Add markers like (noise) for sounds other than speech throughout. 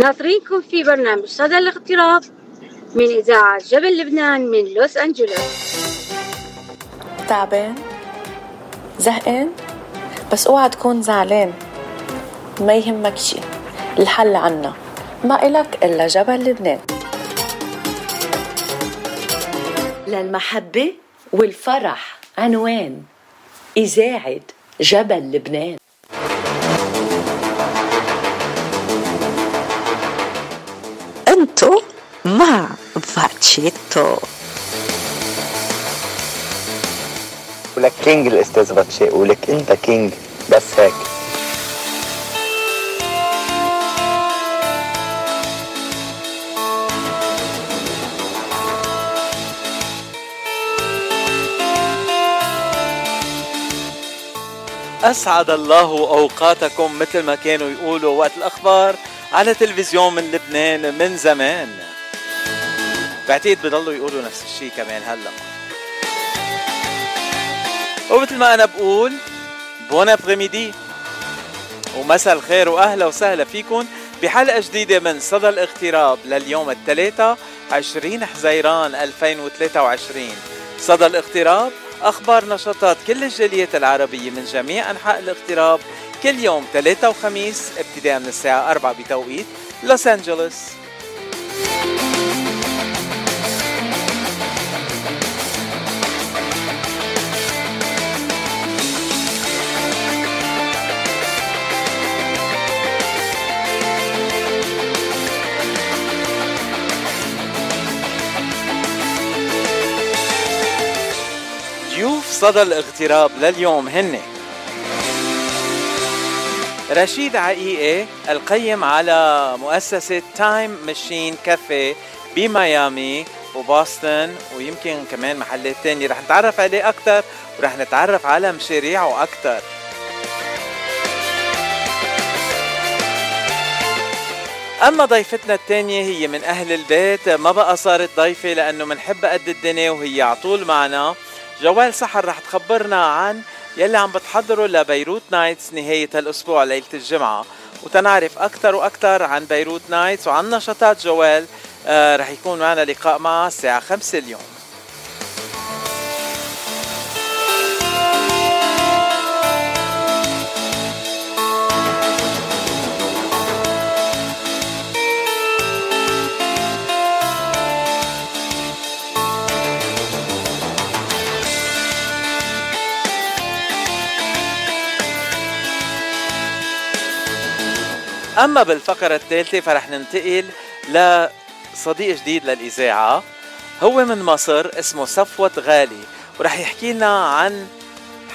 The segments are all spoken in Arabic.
ناطرينكم في برنامج صدى الاغتراب من إذاعة جبل لبنان من لوس أنجلوس. تعبان؟ زهقان؟ بس اوعى تكون زعلان. ما يهمك شي. الحل عنا. ما إلك إلا جبل لبنان. للمحبة والفرح عنوان إذاعة جبل لبنان. فاتشيتو ولك كينج الاستاذ باتشي ولك انت كينج بس هيك أسعد الله أوقاتكم مثل ما كانوا يقولوا وقت الأخبار على تلفزيون من لبنان من زمان. بعتقد بضلوا يقولوا نفس الشيء كمان هلأ. ومثل ما أنا بقول بون ابريميدي ومساء الخير وأهلا وسهلا فيكم بحلقة جديدة من صدى الاغتراب لليوم الثلاثاء 20 حزيران 2023 صدى الاغتراب أخبار نشاطات كل الجاليات العربية من جميع أنحاء الاغتراب كل يوم ثلاثة وخميس ابتداء من الساعة 4 بتوقيت لوس أنجلوس. صدى الاغتراب لليوم هن. رشيد عقيقة القيم على مؤسسة تايم ماشين كافيه بميامي وبوسطن ويمكن كمان محلات تانية رح نتعرف عليه أكتر ورح نتعرف على مشاريعه أكتر. أما ضيفتنا الثانية هي من أهل البيت ما بقى صارت ضيفة لأنه منحبها قد الدنيا وهي على طول معنا. جوال سحر رح تخبرنا عن يلي عم بتحضروا ل Beirut Nights نهاية هالأسبوع ليلة الجمعة. وتنعرف أكثر وأكثر عن Beirut Nights وعن نشاطات جوال آه رح يكون معنا لقاء معها الساعة 5 اليوم. أما بالفقرة الثالثة فرح ننتقل لصديق جديد للإذاعة. هو من مصر اسمه صفوت غالي ورح يحكي لنا عن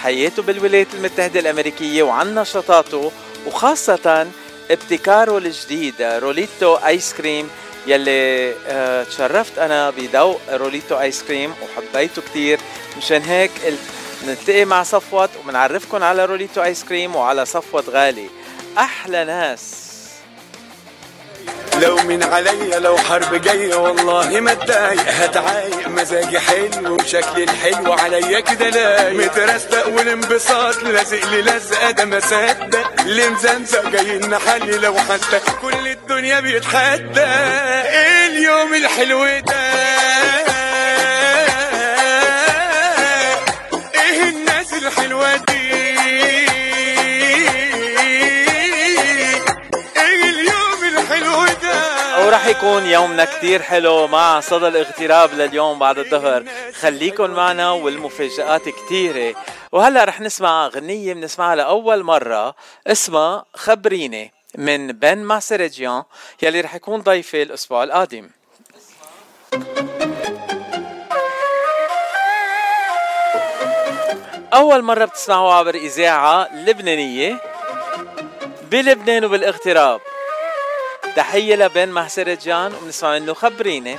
حياته بالولايات المتحدة الأمريكية وعن نشاطاته وخاصة ابتكاره الجديد Rollito Ice Cream يلي آه تشرفت أنا بذوق Rollito Ice Cream وحبيته كتير. مشان هيك قلت نلتقي مع صفوت ومنعرفكم على Rollito Ice Cream وعلى صفوت غالي. أحلى ناس. لو من عليا لو حرب جاية والله ما اتضايق. هتعايق مزاجي حلو وشكلي الحلو عليا كده لايق. مترستق والانبساط لازق لي لزقة ده ما صدق. اللي مزنزق جاي نحلي لو حتى كل الدنيا بيتحدى إيه اليوم الحلو ده؟ ورح يكون يومنا كتير حلو مع صدى الاغتراب لليوم بعد الظهر. خليكن معنا والمفاجآت كتيرة. وهلأ رح نسمع غنية بنسمعها لأول مرة اسمها خبريني من بن ماسرجيان يلي رح يكون ضيفي الأسبوع القادم. أول مرة بتسمعوا عبر إذاعة لبنانية بلبنان وبالاغتراب. تحية لبن محسرجان وبنسمع منه خبريني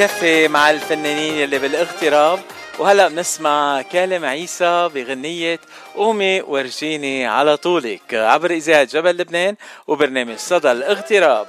بكفي مع الفنانين اللي بالاغتراب. وهلا بنسمع كالم عيسى بغنية قومي ورجيني على طولك عبر إذاعة جبل لبنان وبرنامج صدى الاغتراب.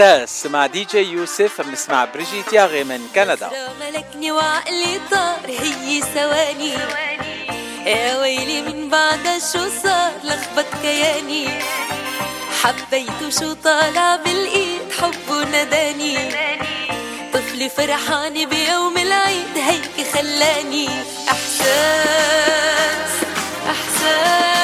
إحساس مع دي جي يوسف بنسمع بريجيت ياغي من كندا. ملكني وعقلي طار هي ثواني. يا ويلي من بعد شو صار؟ لخبط كياني. حبيته شو طالع بالإيد حبه نداني. طفلة فرحانة بيوم العيد هيك خلاني. إحساس إحساس.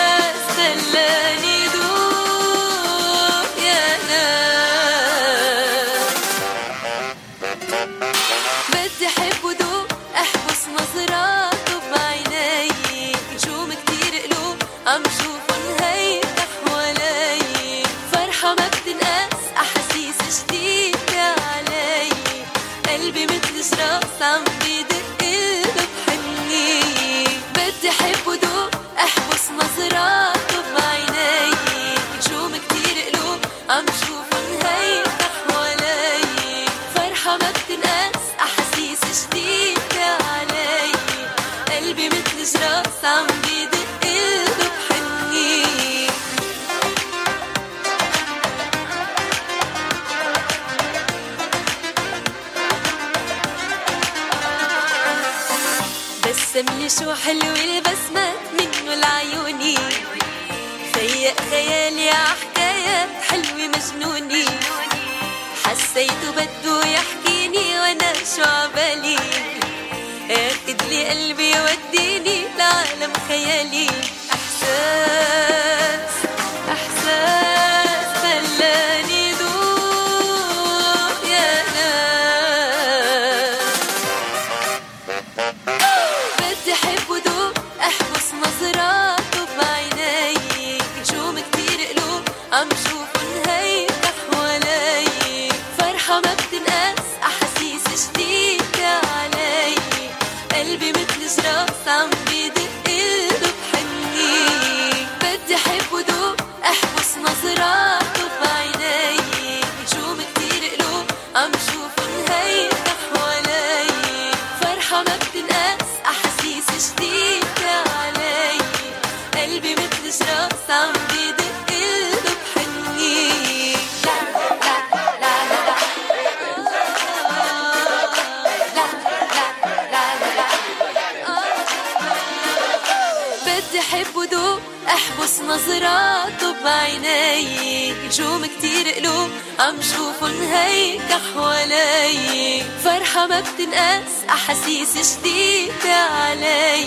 نظراته بعيني. نجوم كتير قلوب عم شوفن هيك حوالي. فرحة ما بتنقاس أحاسيس جديدة علي.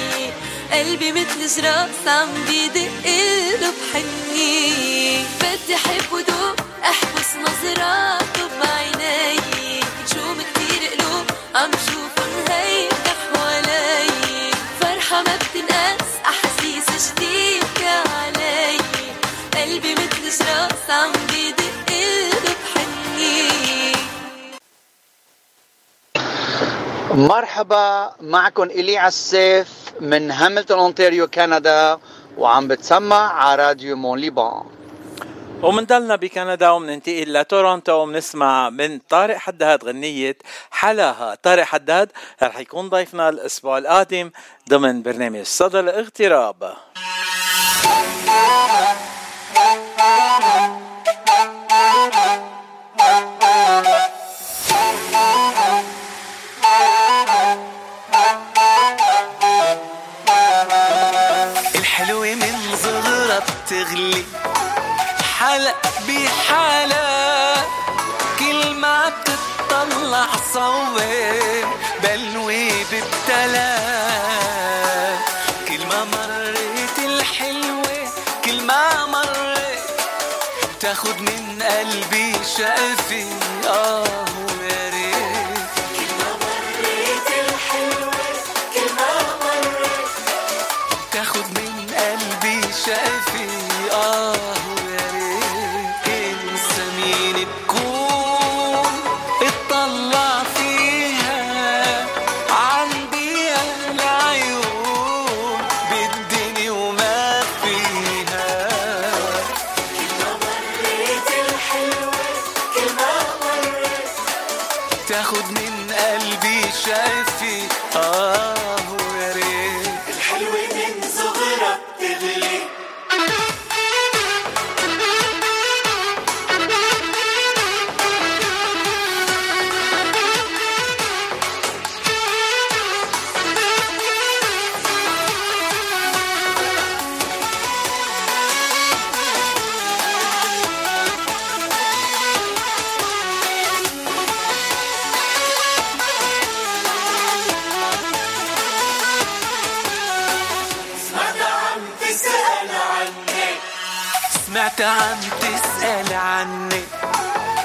قلبي مثل جراس عم بدق بحني. بدي أحب ودوق أحبس نظراته بعيني. نجوم كتير قلوب عم شوفن هيك حوالي. فرحة ما بتنقاس قلبي مثل جراس عم بحني مرحبا معكم إلي عسيف من هاملتون أونتاريو كندا وعم بتسمع على Radio Mont Liban. ومنضلنا بكندا ومننتقل لتورونتو ومنسمع من طارق حداد غنية حلاها. طارق حداد رح يكون ضيفنا الأسبوع القادم ضمن برنامج صدى الاغتراب. الحلوة من زغرة بتغلي حلق بحلق كل ما بتطلع صور بلوي بالتلاق تاخد من قلبي شقفي آه.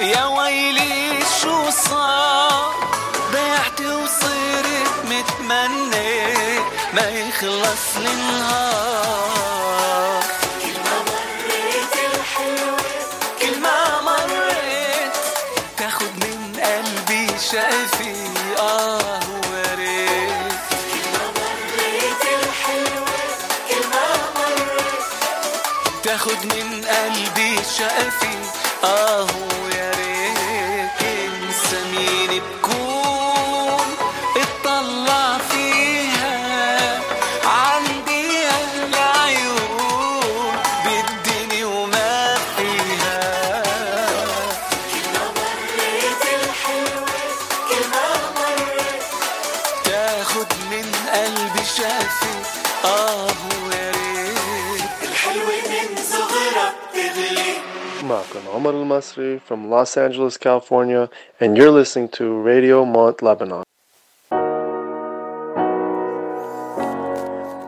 يا ويلي شو صار؟ ضيعت وصرت متمني ما يخلص النهار. كل ما مريت الحلوة كل ما مريت تاخد من قلبي شقفي آه وريت كل ما مريت الحلوة كل ما مريت تاخد من قلبي شقفي آه يا معكم عمر المصري from Los Angeles, California, and you're listening to Radio Mont Lebanon.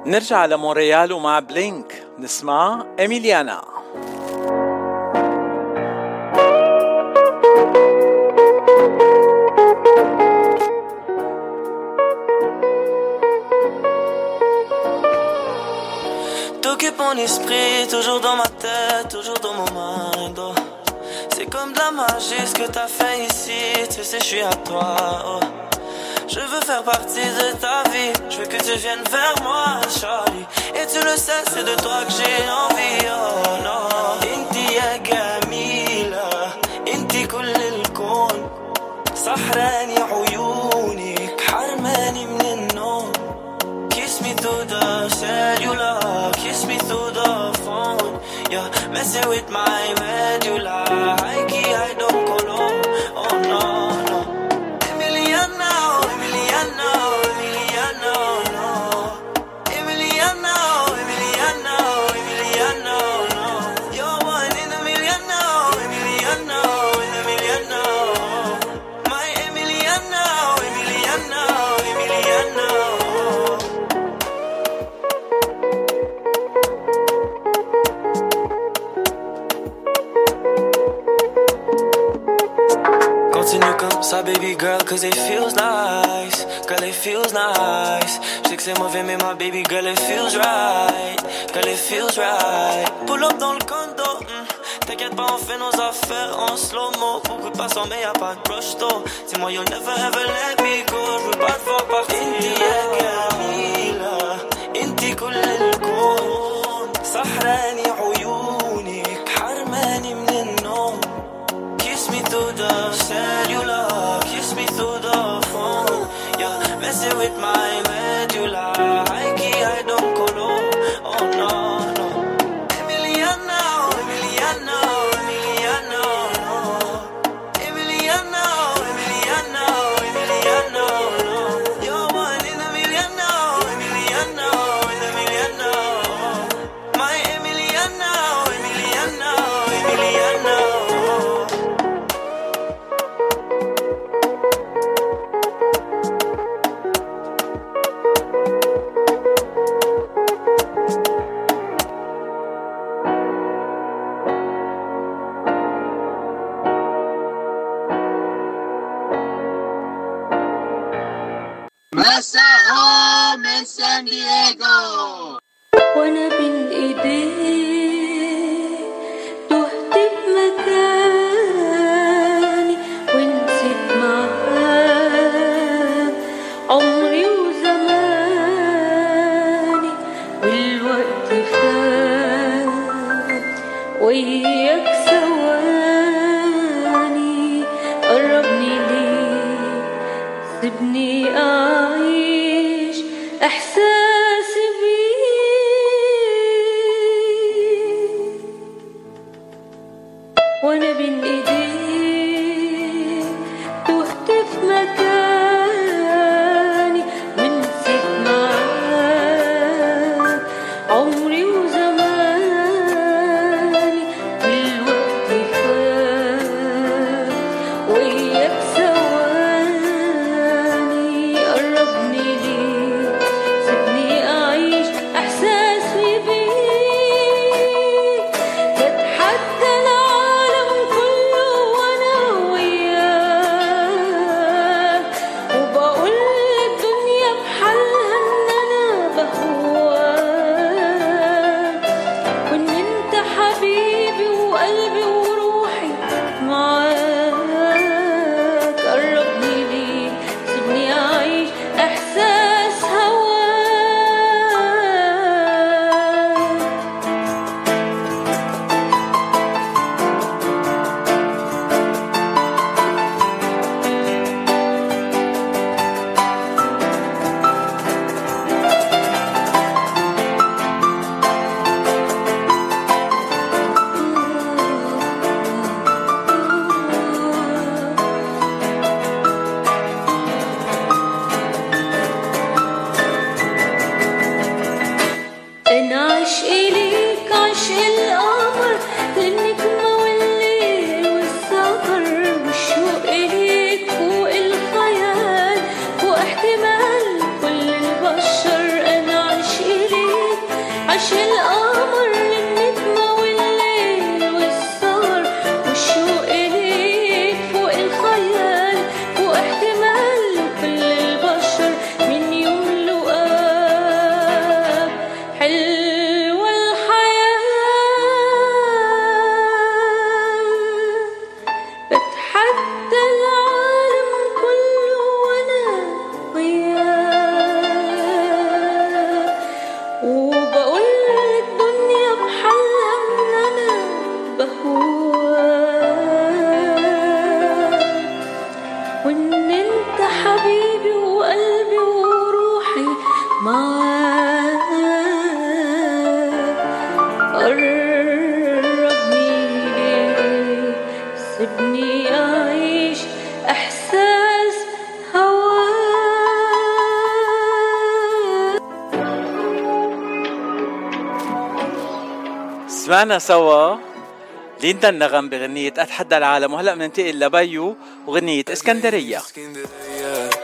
نرجع لمونريال ومع بلينك نسمع إميليانا T'occupes mon esprit, toujours dans ma tête, toujours dans mon mind. la magie ce que t'as fait ici, tu sais, je suis à toi. oh. Je veux faire partie de ta vie, je veux que tu viennes vers moi, Charlie. Et tu le sais, c'est de toi que j'ai envie, oh non. Inti ya جميلة, inti كل الكون. سحراني عيونك, You're messing with my medulla. I key, I don't color. Oh no, no. baby girl, cause it feels nice. Girl, it feels nice. Je sais que c'est mauvais, mais ma baby girl, it feels right. Girl, it feels right. Pull up dans le condo. hmm. T'inquiète pas, on fait nos affaires en slow-mo. Beaucoup de passants, mais y'a pas de rush though. Dis-moi, you'll never ever let me go. Je veux pas te voir partir. Inti ya جميلة انتي كل الكون سحراني عيونك حرماني من النوم Kiss me through the cellular, with my سمعنا سوا ليندا النغم بغنية أتحدى العالم وهلأ بننتقل لبيو وغنية اسكندرية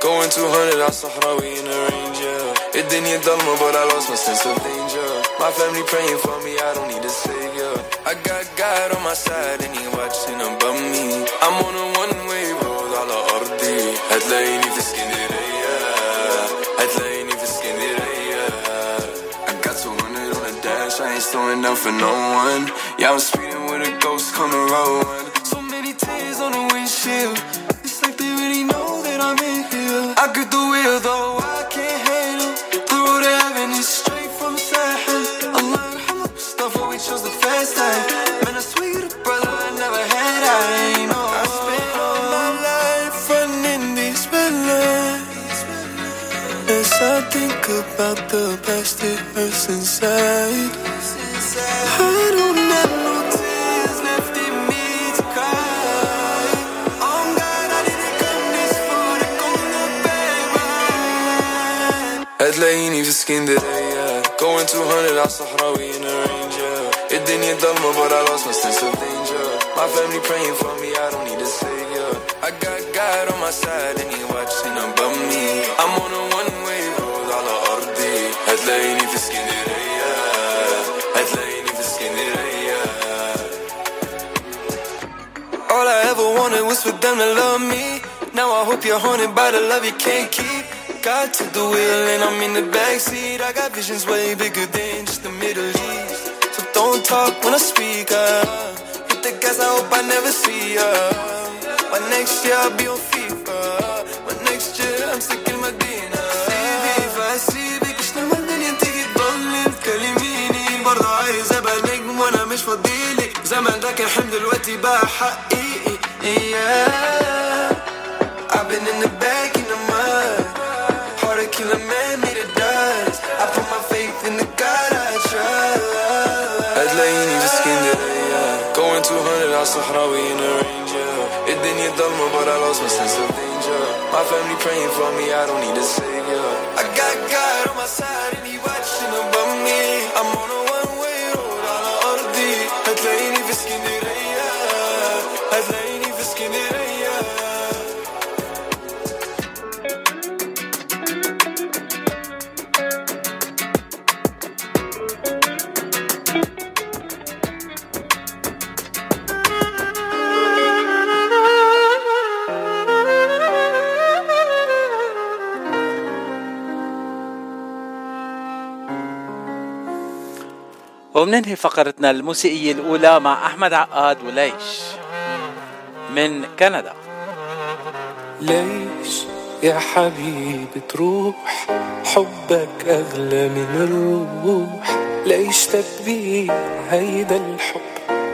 Going 200 على الصحراوي in a ranger الدنيا ضلمة but I lost my sense of danger My family praying for me, I don't need a savior I got God on my side and he watching above me I'm on a one way road على أرضي هتلاقيني في اسكندرية slowing down for no one. Yeah, I'm speeding with a ghost coming road 200 على الصحراوي in a ranger الدنيا ضلمة but I lost my sense of danger My family praying for me, I don't need a savior I got God on my side and he watching above me I'm on a one way road على أرضي هتلاقيني في اسكندرية هتلاقيني في اسكندرية All I ever wanted was for them to love me Now I hope you're haunted by the love you can't keep I took the wheel and I'm in the backseat. I got visions way bigger than just the Middle East. So don't talk when I speak up. Hit the gas, I hope I never see ya. But next year I'll be on FIFA. But next year I'm stuck in Medina. سيبي فسيبك مش لما الدنيا تيجي تضلم تكلميني برضه عايز ابقى نجم وأنا مش فاضيلك زمان ده كان دلوقتي بقى حقيقي yeah. I've been in the mud Hard to kill a man made of dust I put my faith in the God I trust هتلاقيني في اسكندرية Going 200 على الصحراوي in a ranger الدنيا ضلمة but I lost my sense of danger My family praying for me I don't need a savior I got God on my side and he watching above me I'm on a one way road على أرضي هتلاقيني في اسكندرية هتلاقيني في اسكندرية وبننهي فقرتنا الموسيقية الأولى مع أحمد عقاد وليش من كندا. ليش يا حبيبي تروح؟ حبك أغلى من الروح. ليش تبيع هيدا الحب؟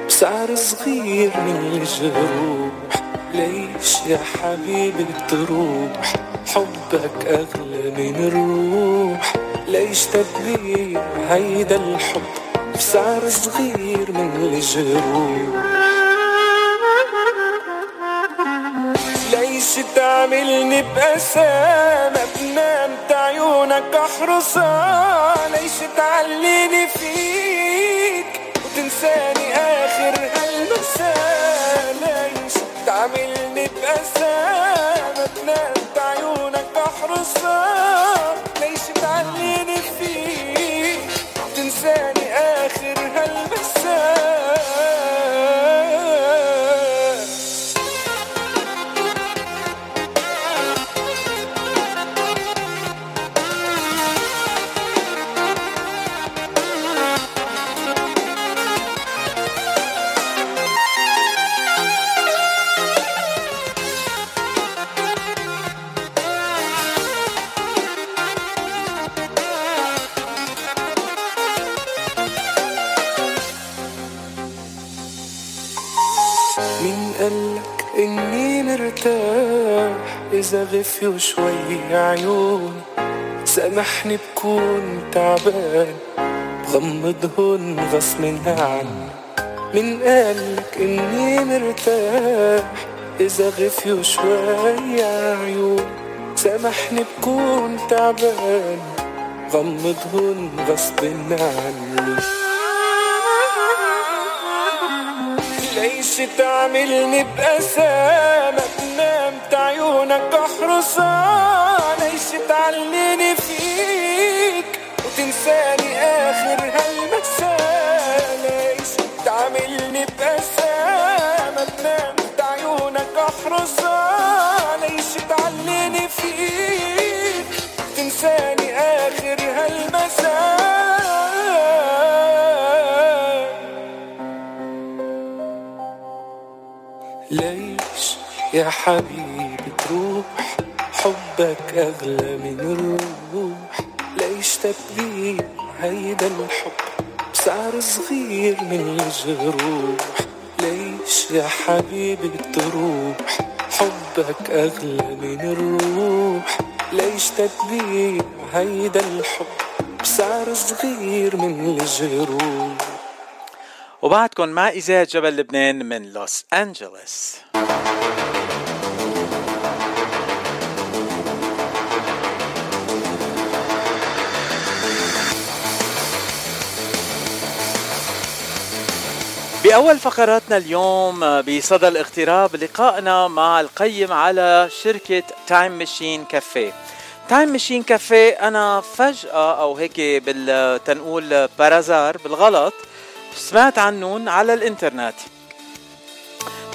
بسعر صغير من الجروح. ليش يا حبيبي تروح؟ حبك أغلى من الروح. ليش تبيع هيدا الحب؟ بسعر صغير من الجروح. ليش تعملني بأسامة بنام عيونك أحرسها ليش تعليني فيك وتنساني آخر هالمساء ليش تعملني بأسامة بنام عيونك أحرسها إذا غفيوا شوي عيوني سامحني بكون تعبان. بغمضهن غصب عني مين قالك إني مرتاح. إذا غفيوا شوي عيوني سامحني بكون تعبان. غمضهن غصب عني ليش تعملني بأسامة؟ تنام عيونك أحرسها ليش تعليني فيك؟ وتنساني آخر هالمساء ليش تعملني بأسامة؟ تنام عيونك أحرسها ليش تعليني فيك؟ وتنساني آخر هالمساء. ليش يا حبيبي حبك أغلى من الروح ليش تبيع هيدا الحب؟ بسعر صغير من الجروح ليش يا حبيبي تروح؟ حبك أغلى من الروح ليش تبيع هيدا الحب؟ بسعر صغير من الجروح. وبعدكم مع إذاعة جبل لبنان من لوس أنجلوس بأول فقراتنا اليوم بصدى الاغتراب لقائنا مع القيم على شركة Thyme Machine Cafe Thyme Machine Cafe أنا فجأة أو هيك بدنا نقول par hasard بالغلط سمعت عنهم على الإنترنت.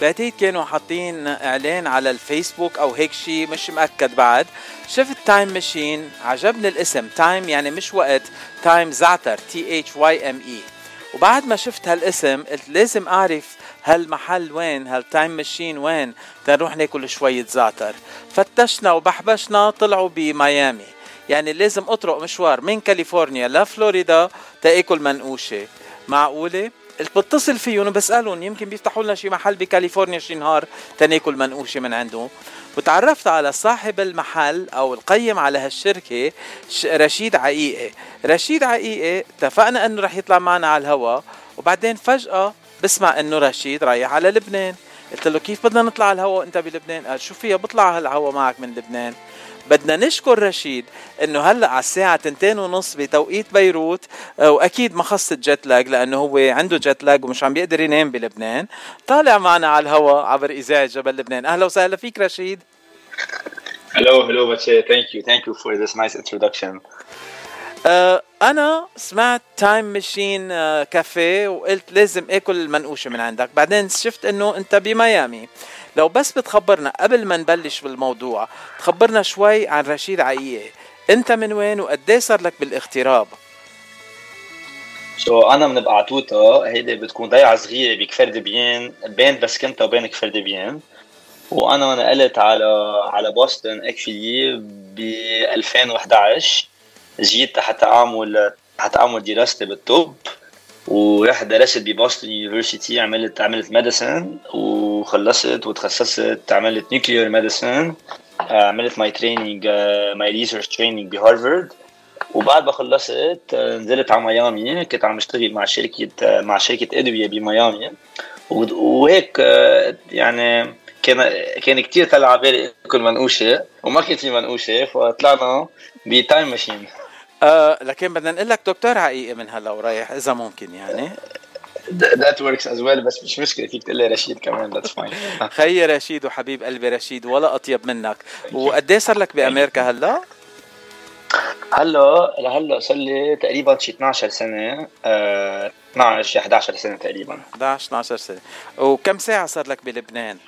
بعتقد كانوا حاطين إعلان على الفيسبوك أو هيك شيء مش مأكد بعد. شفت Thyme Machine عجبني الاسم. Time يعني مش وقت. Thyme زعتر. T H Y M E وبعد ما شفت هالاسم قلت لازم أعرف هالمحل وين هال Thyme Machine وين تنروح ناكل شوية زعتر فتشنا وبحبشنا طلعوا بميامي. يعني لازم أطرق مشوار من كاليفورنيا لفلوريدا تأكل منقوشة. معقولة؟ قلت بتصل فيهم وبسألهم يمكن بيفتحوا لنا شي محل بكاليفورنيا شي نهار تناكل منقوشة من عندهم وتعرفت على صاحب المحل أو القيم على هالشركة رشيد عقيقة. رشيد عقيقة اتفقنا إنه رح يطلع معنا على الهواء وبعدين فجأة بسمع إنه رشيد رايح على لبنان. قلت له كيف بدنا نطلع على الهواء وأنت بلبنان؟ قال شو فيها؟ بطلع على معك من لبنان. بدنا نشكر رشيد إنه هلأ على الساعة تنتين ونص بتوقيت بيروت آه، وأكيد ما خصت jet lag لأنه هو عنده jet lag ومش عم بيقدر ينام بلبنان. طالع معنا على الهواء عبر إذاعة جبل لبنان. أهلا وسهلا فيك رشيد. Hello, hello, Bache. Thank you, thank you for this nice introduction. آه أنا سمعت Thyme Machine Cafe وقلت لازم آكل المنقوشة من عندك. بعدين شفت إنه أنت بميامي. لو بس بتخبرنا قبل ما نبلش بالموضوع تخبرنا شوي عن رشيد عقيقي انت من وين وقديه صار لك بالاغتراب؟ So, so, أنا من بعتوتا هيدي بتكون ضيعة صغيرة بكفر دبيان بين بسكنتا وبين كفر دبيان وأنا نقلت على على بوسطن actually ب 2011 جيت حتى اعمل حتى اعمل دراستي بالطب. ورحت درست ب Boston University عملت عملت medicine وخلصت وتخصصت عملت nuclear medicine عملت my training my research training ب Harvard وبعد ما خلصت نزلت على ميامي. كنت عم اشتغل مع شركة مع شركة أدوية بميامي. وهيك يعني كان كان كثير طلع على بالي اكل منقوشة وما كان في منقوشة فطلعنا ب Thyme Machine. آه لكن بدنا نقول لك دكتور عقيقي من هلا ورايح إذا ممكن يعني That works as well بس مش مشكلة فيك تقول لي رشيد كمان that's fine (laughs) خيي رشيد وحبيب قلبي رشيد ولا أطيب منك وقد إيه صار لك بأمريكا هلا؟ هلا لهلا صار لي تقريبا شي 12 سنة آه 12 11 سنة تقريبا 11 12 سنة وكم ساعة صار لك بلبنان؟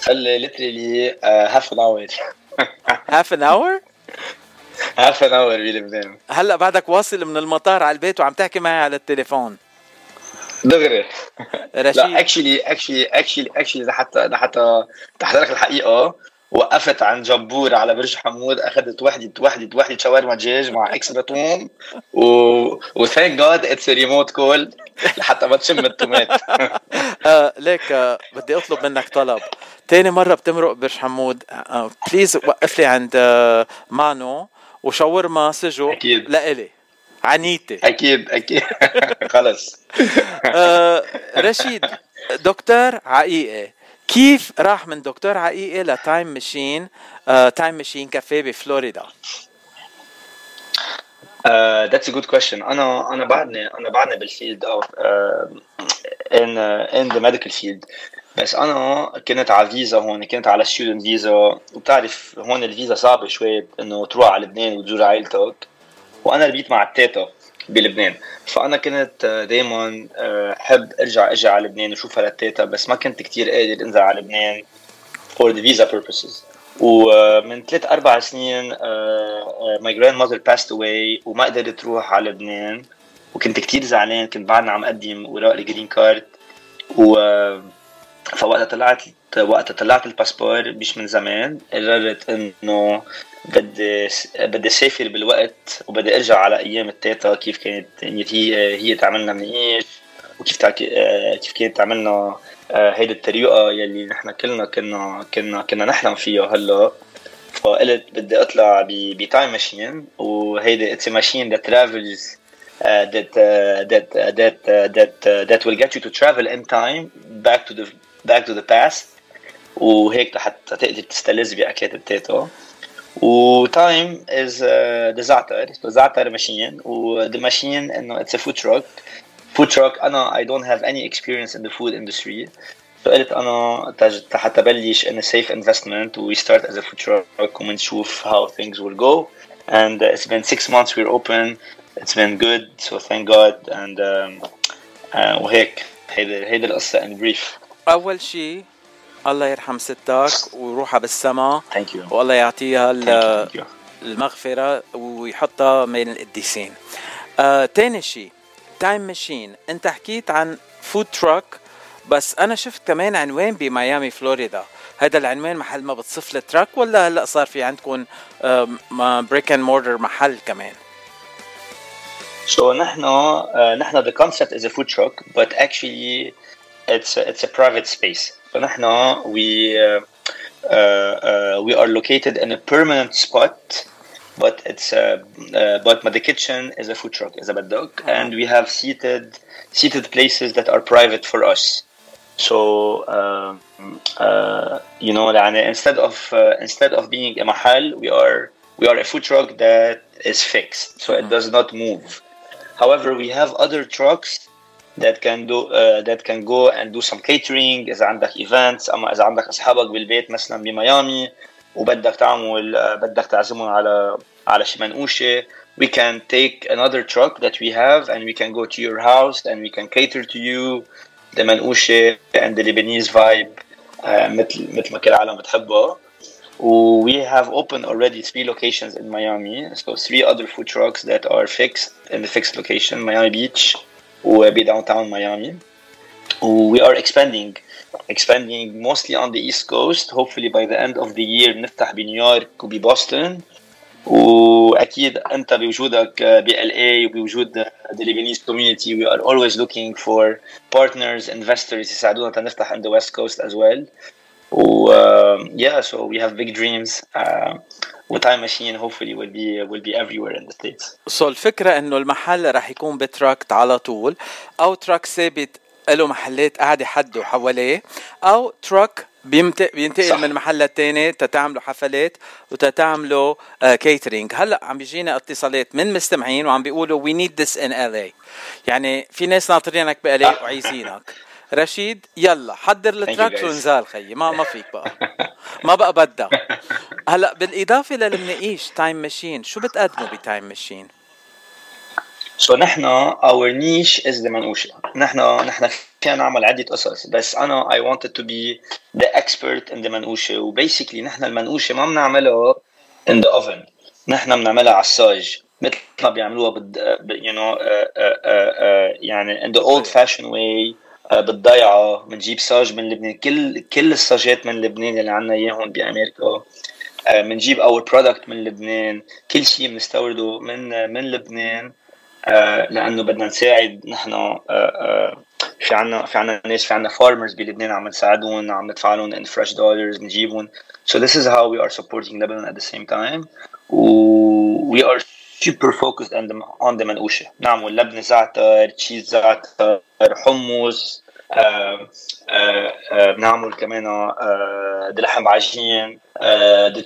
صار لي literally half an hour half an hour؟ half an hour بلبنان هلا بعدك واصل من المطار على البيت وعم تحكي معي على التليفون. دغري. (laughs) رشيد. لا اكشلي اكشلي اكشلي اكشلي لحتى لحتى لك الحقيقة وقفت عند جبور على برج حمود أخذت وحدة وحدة وحدة شاورما دجاج مع إكس بتون و وثانك جاد اتس ريموت كول لحتى ما تشم التومات. (laughs) آه ليك آه بدي أطلب منك طلب. تاني مرة بتمرق برج حمود آه بليز وقف لي عند آه مانو. وشاورما سجو أكيد. لإلي. عنيتي. أكيد أكيد. (laughs) خلص. آه رشيد دكتور عقيقة. كيف راح من دكتور عقيقة ل Time Machine Time Machine كافيه بفلوريدا؟ that's a good question أنا أنا بعدني أنا بعدني بال field of in in the medical field بس أنا كنت على فيزا هون كنت على student visa وبتعرف هون الفيزا صعبة شوي إنه تروح على لبنان وتزور عائلتك. وأنا ربيت مع التيتا بلبنان. فأنا كنت دائما حب أرجع أجي على لبنان وشوف هالتيتا بس ما كنت كتير قادر أنزل على لبنان for the visa purposes. ومن ثلاث أربع سنين my grandmother passed away وما قدرت تروح على لبنان. وكنت كتير زعلان كنت بعدنا عم أقدم اوراق ال green card و فوقتها طلعت وقتها طلعت الباسبور مش من زمان قررت إنه بدي بدي أسافر بالوقت وبدي أرجع على أيام التيتا كيف كانت هي هي تعملنا منيح وكيف. كيف كانت تعملنا هيدي الطريقة يلي نحن كلنا كنا كنا كنا نحلم فيها هلأ فقلت بدي أطلع ب time machine وهيدي it's machine that travels that uh, that uh, that uh, that uh, that will get you to travel in time back to the back to the past وهيك حتى تقدر تستلذ بأكلات التيتا و time is the زعتر زعتر machine. و the machine إنه it's a food truck food truck أنا I don't have any experience in the food industry فقلت أنا حتى بلش in safe investment we start as a food truck ومنشوف how things will go. And uh, it's been six months we're open. It's been good. So thank God. And um, uh, وهيك. هيدا هيدا القصة in brief. أول شيء الله يرحم ستك وروحها بالسما. والله يعطيها. المغفرة ويحطها بين القديسين آه، تاني شيء تايم ماشين أنت حكيت عن food truck بس أنا شفت كمان عنوان بميامي فلوريدا. هذا العنوان محل ما بتصف ال truck ولا هلا صار في عندكم brick and mortar محل كمان؟ So نحن uh, نحن the concept is a food truck but actually it's a, it's a private space. فنحن we uh, uh, uh, we are located in a permanent spot but it's uh, uh, but the kitchen is a food truck is a dog and we have seated seated places that are private for us. So um, uh, you know يعني instead of uh, instead of being a mahal we are we are a food truck that is fixed so it does not move. However, we have other trucks that can do uh, that can go and do some catering إذا عندك events أما إذا عندك أصحابك بالبيت مثلا بميامي وبدك تعمل uh, بدك تعزمهم على على شي منقوشة we can take another truck that we have and we can go to your house and we can cater to you the منقوشة and the Lebanese vibe uh, مثل مثل ما كل العالم بتحبها we have opened already three locations in Miami. So three other food trucks that are fixed in the fixed location, Miami Beach, or be downtown Miami. We are expanding, expanding mostly on the East Coast. Hopefully by the end of the year نفتح بنيويورك وببoston. واكيد انت بوجودك ب LA وبوجود the Lebanese community we are always looking for partners investors يساعدونا تنفتح in the west coast as well و um, yeah so we have big dreams uh, وتايم ماشين hopefully will be will be everywhere in the states. so الفكرة إنه المحل رح يكون ب truck على طول أو truck ثابت له محلات قاعدة حده حواليه أو truck بينتقل صح. من محل للتاني تتعملوا حفلات وتتعملوا catering هلأ عم بيجينا اتصالات من مستمعين وعم بيقولوا we need this in ال يعني في ناس ناطرينك بال وعايزينك. (laughs) رشيد يلا حضر ال truck guys. ونزال خيي. ما ما فيك بقى. ما بقى بدها. هلا بالإضافة للمناقيش تايم ماشين شو بتقدموا بتايم ماشين so نحن niche is the منقوشة نحن نحن فينا نعمل عدة قصص بس أنا I wanted to be the expert in the منقوشة و basically نحن المنقوشة ما بنعملها in the oven. نحن بنعملها على الصاج مثل ما بيعملوها بد uh, uh, يعني in the old fashioned way. بالضيعة بنجيب صاج من لبنان. كل كل الصاجات من لبنان اللي عنا إياهم بأمريكا. بنجيب our product من لبنان. كل شيء بنستورده من من لبنان. آه، لأنه بدنا نساعد نحن آه، آه، في عنا في عنا ناس في عنا farmers بلبنان عم نساعدهم عم ندفع لهم in fresh dollars بنجيبهم so this is how we are supporting Lebanon at the same time. و we are super focused on the on the منقوشة نعمل لبنة زعتر تشيز زعتر. حمص آه، آه، آه، بنعمل كمان دلحم عجين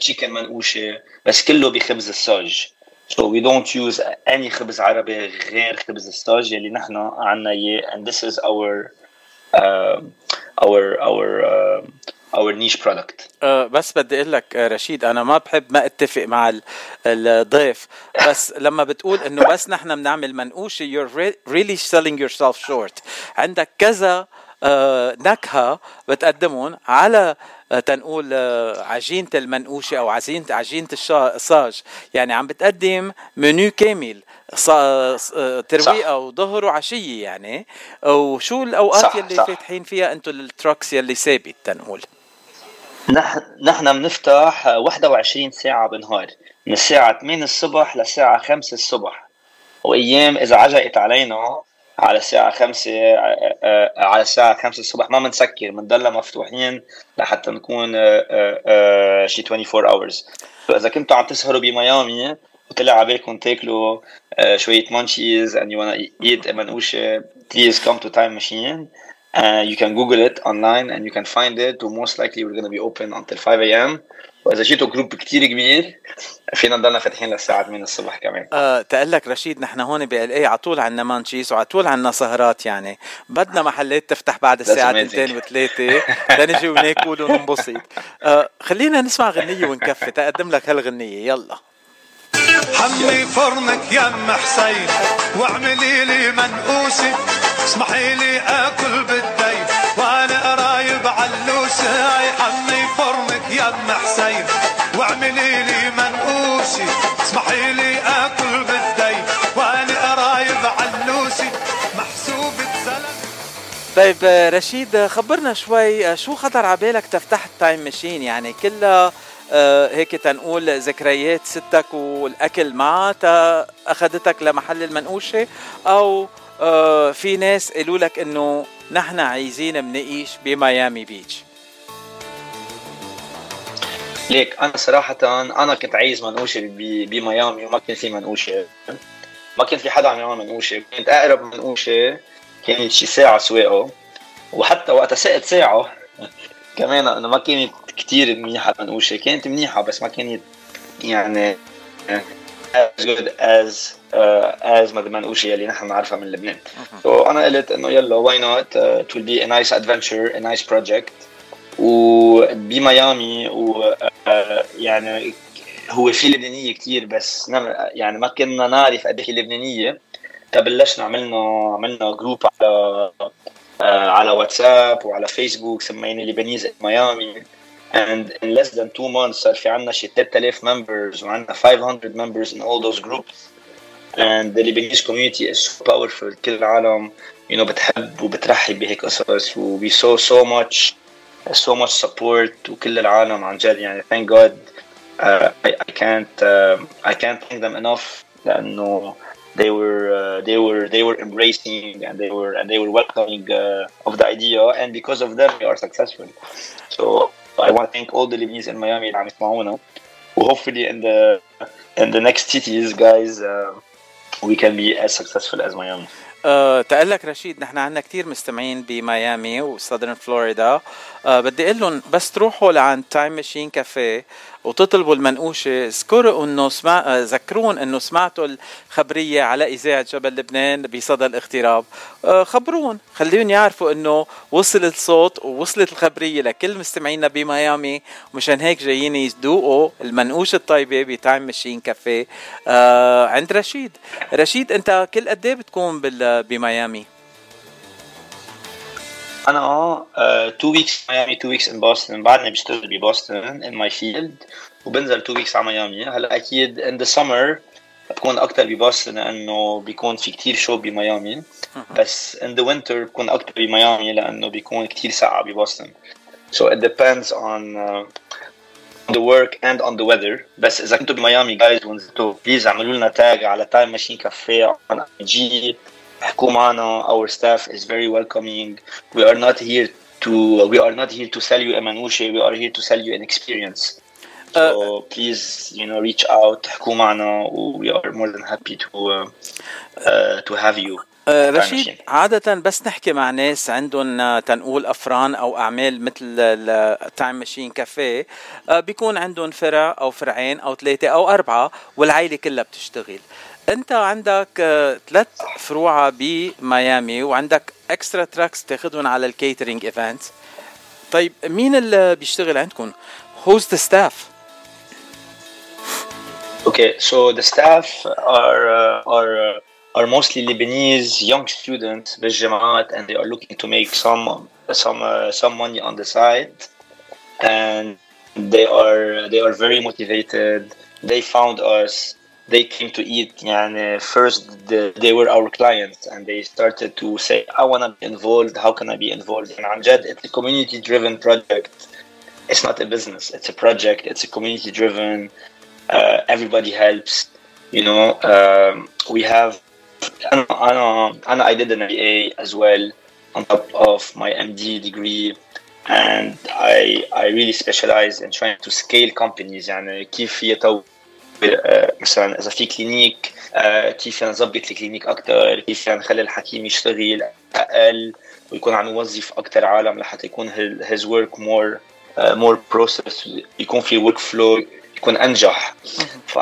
تشيكن منقوشة بس كله بخبز الصاج. So we don't use any خبز عربي غير خبز الصاج يلي نحن عنا إياه and this is our um, our our uh, our niche product. أه بس بدي أقول لك آه، رشيد أنا ما بحب ما أتفق مع ال- الضيف. بس لما بتقول إنه بس نحن بنعمل منقوشة you're re- really selling yourself short. عندك كذا آه، نكهة بتقدمهم على تنقول عجينة المنقوشة أو عجينة عجينه الصاج. يعني عم بتقدم منيو كامل ترويقه وظهر وعشية يعني. وشو الأوقات صح، يلي صح. فاتحين فيها أنتم التراكس يلي ثابت تنقول؟ نحن نحن بنفتح 21 ساعة بالنهار من الساعة 8 الصبح للساعة 5 الصبح. وأيام إذا عجقت علينا على الساعة 5 على الساعة 5 الصبح ما بنسكر بنضلنا مفتوحين لحتى نكون آه، آه، آه، شي 24 hours. فإذا كنتوا عم تسهروا بميامي وطلع على بالكم تاكلوا آه، شوية munchies and you wanna eat منقوشة please come to Time Machine. Uh, you can Google it online and you can find it. Most likely we're going to be open until 5 a.m. وإذا جيتوا group كتير كبير فينا نضلنا فاتحين للساعة 8 الصبح كمان. آه تقول لك رشيد نحن هون بال اي على طول عندنا munchies وعلى طول عندنا سهرات يعني بدنا محلات تفتح بعد الساعة amazing. 2 وثلاثة لنجي وناكل وننبسط آه خلينا نسمع غنية ونكفي تقدم لك هالغنية يلا حمي فرنك يا ام حسين واعملي لي منقوسي اسمحي لي اكل بالدي وأنا قرايب منقوشة حمي فرنك يا ام حسين. واعملي لي منقوشي اسمحي لي اكل بالدين وأنا قرايب علوشي محسوبة زلمة طيب رشيد خبرنا شوي شو خطر على بالك تفتح التايم ماشين؟ يعني كلها آه، هيك تنقول ذكريات ستك والأكل معها أخذتك لمحل المنقوشة أو آه، في ناس قالوا لك إنه نحن عايزين منعيش بميامي بيتش. ليك أنا صراحة أنا كنت عايز منقوشه بميامي وما كان في منقوشه ما كان في حدا عم يعمل منقوشه كانت أقرب منقوشه كانت شي ساعة سواقة. وحتى وقتها سقت ساعة (laughs) كمان إنه ما كانت كتير منيحة المنقوشه كانت منيحة بس ما كانت يعني as good as uh, as ما المنقوشه اللي نحن بنعرفها من لبنان. so أنا قلت إنه يلا why not uh, it will be a nice adventure a nice project. وبميامي و آه، يعني هو في لبنانية كتير بس نعم- يعني ما كنا نعرف قد إيه لبنانية. فبلشنا عملنا عملنا جروب على آه، على واتساب وعلى فيسبوك سمينا لبنيز ميامي. and in less than two months صار في عنا شي 3000 members وعنا 500 members in all those groups and the Lebanese community is so powerful كل العالم you know بتحب وبترحب بهيك قصص و we saw so much so much support وكل العالم عن جد يعني thank God uh, I, I can't uh, I can't thank them enough لأنه they were uh, they were they were embracing and they were and they were welcoming uh, of the idea and because of them we are successful so I want to thank all the Lebanese in Miami اللي عم يسمعونا. و hopefully in the in the next cities guys uh, we can be as successful as Miami. أه تقول لك رشيد نحن عندنا كتير مستمعين بميامي وسادرن فلوريدا أه بدي أقول لهم بس تروحوا لعند Time Machine Cafe وتطلبوا المنقوشة. اذكروا إنه سمع آه، ذكروهن إنه سمعتوا الخبرية على إذاعة جبل لبنان بصدى الاغتراب. أه خبروهن خليهم يعرفوا إنه وصل الصوت ووصلت الخبرية لكل مستمعينا بميامي. مشان هيك جايين يذوقوا المنقوشة الطيبة ب Time Machine Cafe عند رشيد. رشيد أنت كل قد إيه بتكون بميامي؟ أنا uh, two weeks ميامي two weeks in Boston. بعدني بشتغل ب Boston in my field وبنزل two weeks على ميامي. هلأ أكيد in the summer بكون أكثر ب Boston لأنه بيكون في كتير شو بميامي. بس in the winter بكون أكثر بميامي لأنه بيكون كتير ساقعة ب Boston so it depends on uh, on the work and on the weather. بس إذا كنتوا بميامي guys ونزلتوا please اعملوا لنا tag على Time Machine Cafe on IG احكوا معنا our staff is very welcoming we are not here to we are not here to sell you a manouche we are here to sell you an experience so please you know reach out احكوا معنا we are more than happy to uh, uh, to have you آه، رشيد. عادة بس نحكي مع ناس عندهم آه، تنقول أفران أو أعمال مثل التايم ماشين كافيه آه، بيكون عندهم فرع أو فرعين أو ثلاثة أو أربعة والعائلة كلها بتشتغل أنت عندك آه، ثلاث فروع بميامي وعندك extra trucks تاخذهم على ال catering event طيب مين اللي بيشتغل عندكم؟ Who's the staff? Okay, so the staff are uh, are uh, are mostly Lebanese young students بالجامعات and they are looking to make some some uh, some money on the side and they are they are very motivated. They found us. they came to eat and uh, first the, they were our clients and they started to say i want to be involved. How can i be involved? In amjad it's a community driven project. It's not a business. It's a project. It's a community driven uh, everybody helps you know um, we have and, and, and i did an mba as well on top of my md degree and i i really specialize in trying to scale companies and uh, keep uh, مثلا إذا في clinic آه، كيف نظبط ال clinic أكتر كيف نخلي الحكيم يشتغل أقل ويكون عم يوظف أكتر عالم لحتى يكون work more uh, more process يكون في work flow يكون أنجح. ف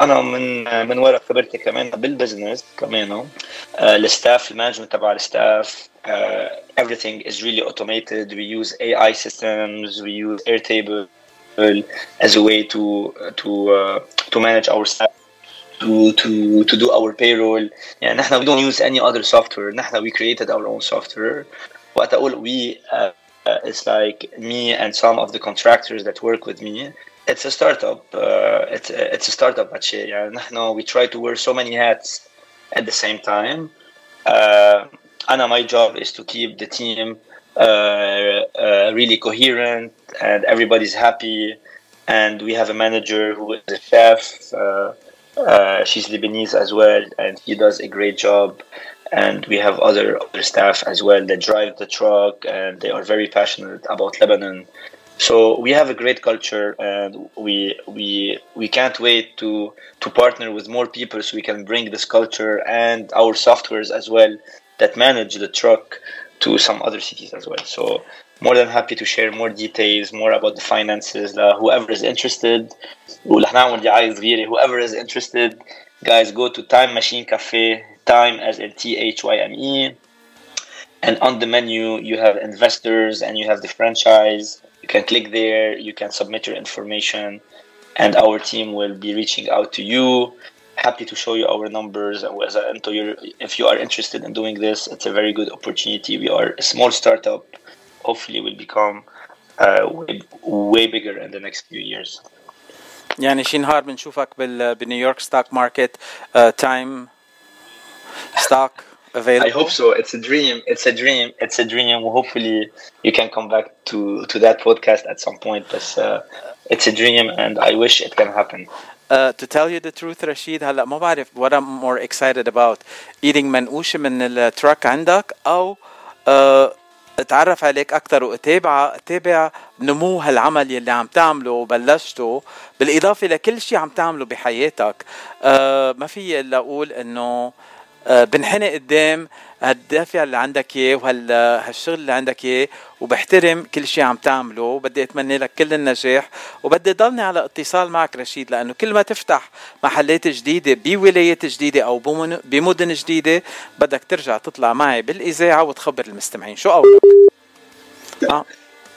أنا من من وراء خبرتي كمان بال business كمان uh, الستاف المانجمنت تبع الستاف everything is really automated. We use AI systems we use Airtable. as a way to to uh, to manage our staff to to to do our payroll يعني نحن we don't use any other software نحن we created our own software وقت اقول we uh, it's like me and some of the contractors that work with me. It's a startup. Uh, it's it's a startup actually. يعني نحن we try to wear so many hats at the same time. Uh, أنا my job is to keep the team uh, uh, really coherent and everybody's happy. And we have a manager who is a chef. Uh, uh, she's Lebanese as well, and he does a great job. And we have other other staff as well that drive the truck, and they are very passionate about Lebanon. So we have a great culture, and we we we can't wait to to partner with more people so we can bring this culture and our softwares as well that manage the truck to some other cities as well. So more than happy to share more details, more about the finances. Uh, whoever is interested, whoever is interested, guys, go to Time Machine Cafe, Time as in T H Y M E. And on the menu, you have investors and you have the franchise. You can click there, you can submit your information, and our team will be reaching out to you Happy to show you our numbers. As a- and to your, if you are interested in doing this, it's a very good opportunity. We are a small startup. Hopefully, will become uh, way, way bigger in the next few years. يعني شي نهار بنشوفك بال بنيويورك ستوك ماركت تايم ستوك I available hope so. It's a dream. It's a dream. It's a dream. Hopefully, you can come back to to that podcast at some point. But uh, it's a dream, and I wish it can happen. Uh, to tell you the truth رشيد هلا ما بعرف what I'm more excited about eating منقوشة من التراك عندك أو uh, أتعرف عليك أكثر وأتابع أتابع نمو هالعمل يلي عم تعمله وبلشته. بالإضافة لكل شيء عم تعمله بحياتك. Uh, ما في إلا أقول إنه آه، بنحني قدام هالدافع اللي عندك اياه وهالشغل اللي عندك اياه وبحترم كل شيء عم تعمله وبدي اتمنى لك كل النجاح وبدي ضلني على اتصال معك رشيد لأنه كل ما تفتح محلات جديده بولايات جديده أو بمدن جديده بدك ترجع تطلع معي بالاذاعه وتخبر المستمعين شو قولك؟ آه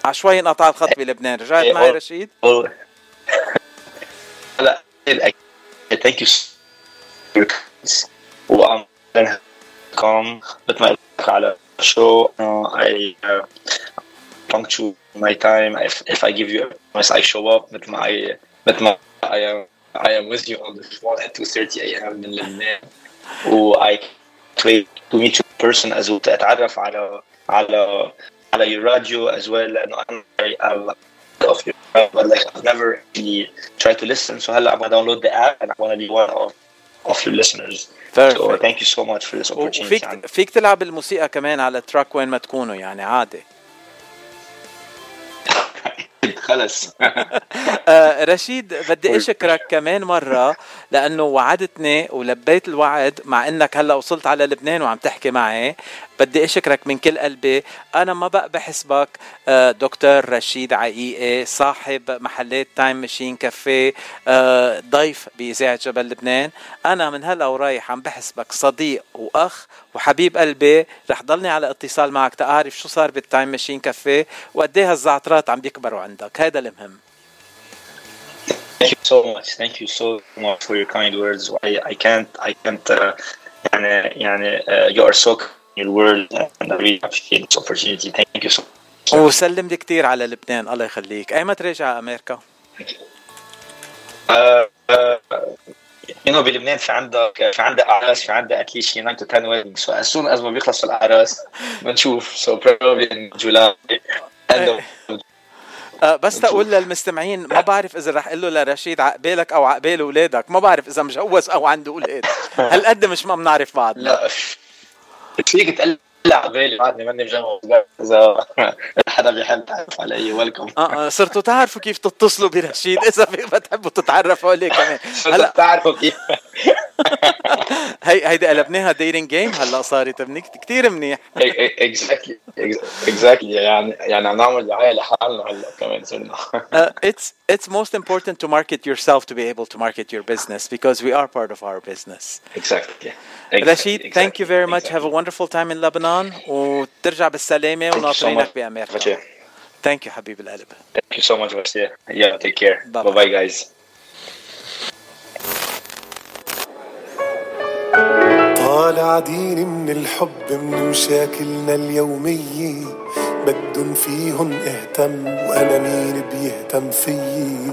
عشوائي انقطع الخط بلبنان رجعت إيه، معي رشيد؟ هلا ثانك يو وام كوم مثل ما قلت لك على الشو I uh, punctual my time if, if I give you a promise I show up مثل ما I مثل ما I am I am with you on the phone at 2:30 a.m. من لبنان و I can't wait to meet you in person as well اتعرف على على على your radio as well لانه انا I, I love of your but like I've never really tried to listen so هلا I'm gonna download the app and I wanna be one of of your listeners. So Perfect. thank you so much for this opportunity وفيك فيك تلعب الموسيقى كمان على التراك وين ما تكونوا يعني عادي. (laughs) خلص. (laughs) آه، رشيد بدي أشكرك كمان مرة لأنه وعدتني ولبيت الوعد مع إنك هلأ وصلت على لبنان وعم تحكي معي. بدي أشكرك من كل قلبي. أنا ما بقى بحسبك آه، دكتور رشيد عقيقي صاحب محلات Time Machine Cafe ضيف بإذاعة جبل لبنان. أنا من هلا ورايح عم بحسبك صديق وأخ وحبيب قلبي. رح ضلني على اتصال معك تعرف شو صار بال Time Machine Cafe وقد إيه هالزعترات عم بيكبروا عندك. هذا المهم. Thank you so much. Thank you so much for your kind words. I, I can't I can't uh, يعني يعني uh, you are so in your world and I really appreciate this opportunity. Thank you so much. وسلم لي كثير على لبنان الله يخليك. ايمتى تراجع أمريكا؟ Uh, uh, know بلبنان في عندك في عندك أعراس في عندك least 9 to 10 weddings so as soon as ما بيخلصوا الأعراس بنشوف. July. End of (laughs) أه بس تقول للمستمعين ما بعرف إذا رح إقول له لرشيد عقبالك أو عقبال أولادك. ما بعرف إذا مجوز أو عنده أولاد. هالقد مش ما بنعرف بعض لا. فيك تقول لا عقبالي بعدني ماني مجوز إذا حدا بيحب تعرف علي welcome آه آه صرتوا تعرفوا كيف تتصلوا برشيد. (laughs) إذا بتحبوا تتعرفوا عليه كمان. (laughs) هلا تعرفوا كيف. (laughs) هي هيدي قلبناها dating game هلا صارت منيح كثير منيح. exactly exactly يعني يعني عم نعمل دعاية لحالنا هلا كمان صرنا. uh, it's it's most important to market yourself to be able to market your business because we are part of our business. Exactly. رشيد thank you very much. Have a wonderful time in Lebanon وترجع بالسلامة وناطرينك بأمريكا. Thank you حبيب القلب. Thank you so much Garcia. Yeah, take care. Bye bye, guys. طالع ديني من الحب من مشاكلنا اليومية بدن فيهن اهتم وأنا مين بيهتم فيي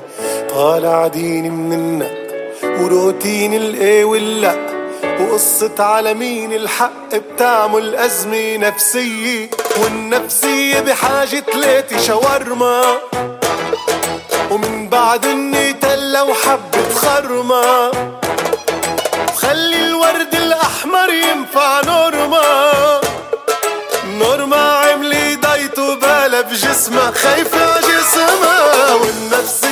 طالع ديني من النق وروتين الإيه واللأ وقصة على مين الحق بتعمل أزمة نفسية والنفسية بحاجة تلاتي شاورما. ومن بعد النيتلا وحبة خرمة وخلي الورد الأحمر ينفع نورما. نورما عملي ضيته بالها بجسمها خايفة عجسمها والنفسية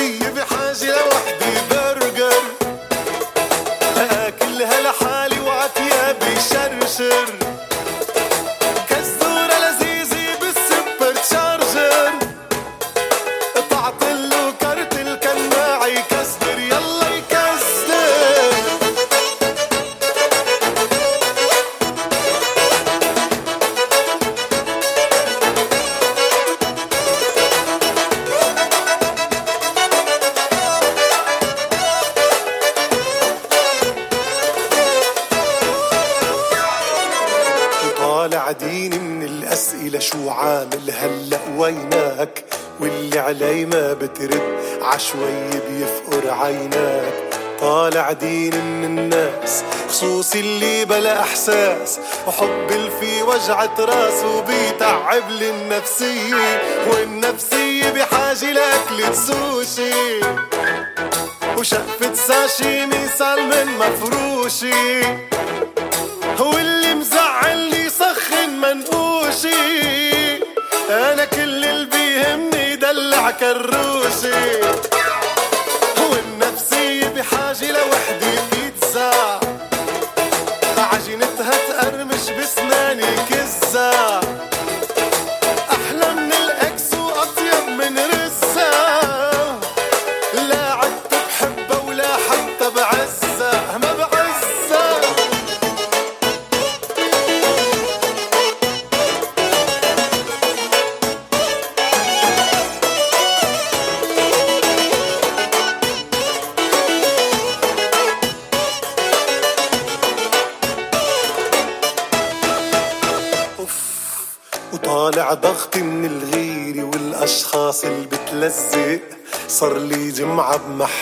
علي ما بترد. عشوي بيفقر عينك طالع ديني من الناس. خصوصي اللي بلا إحساس. وحب اللي في وجعة راس وبيتعب لي النفسية والنفسية بحاجة لأكلة سوشي وشقفة ساشيمي سالمون مفروشي. هو اللي دلع كروشي هو النفسية بحاجة لوحدة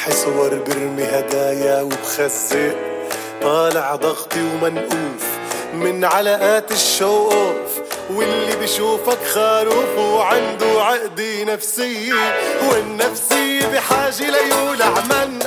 بمحي صور برمي هدايا وبخزق طالع ضغطي ومنقوف من علقات الشو واللي بيشوفك خروف وعنده عقدة نفسية والنفسية بحاجة ليولع منقل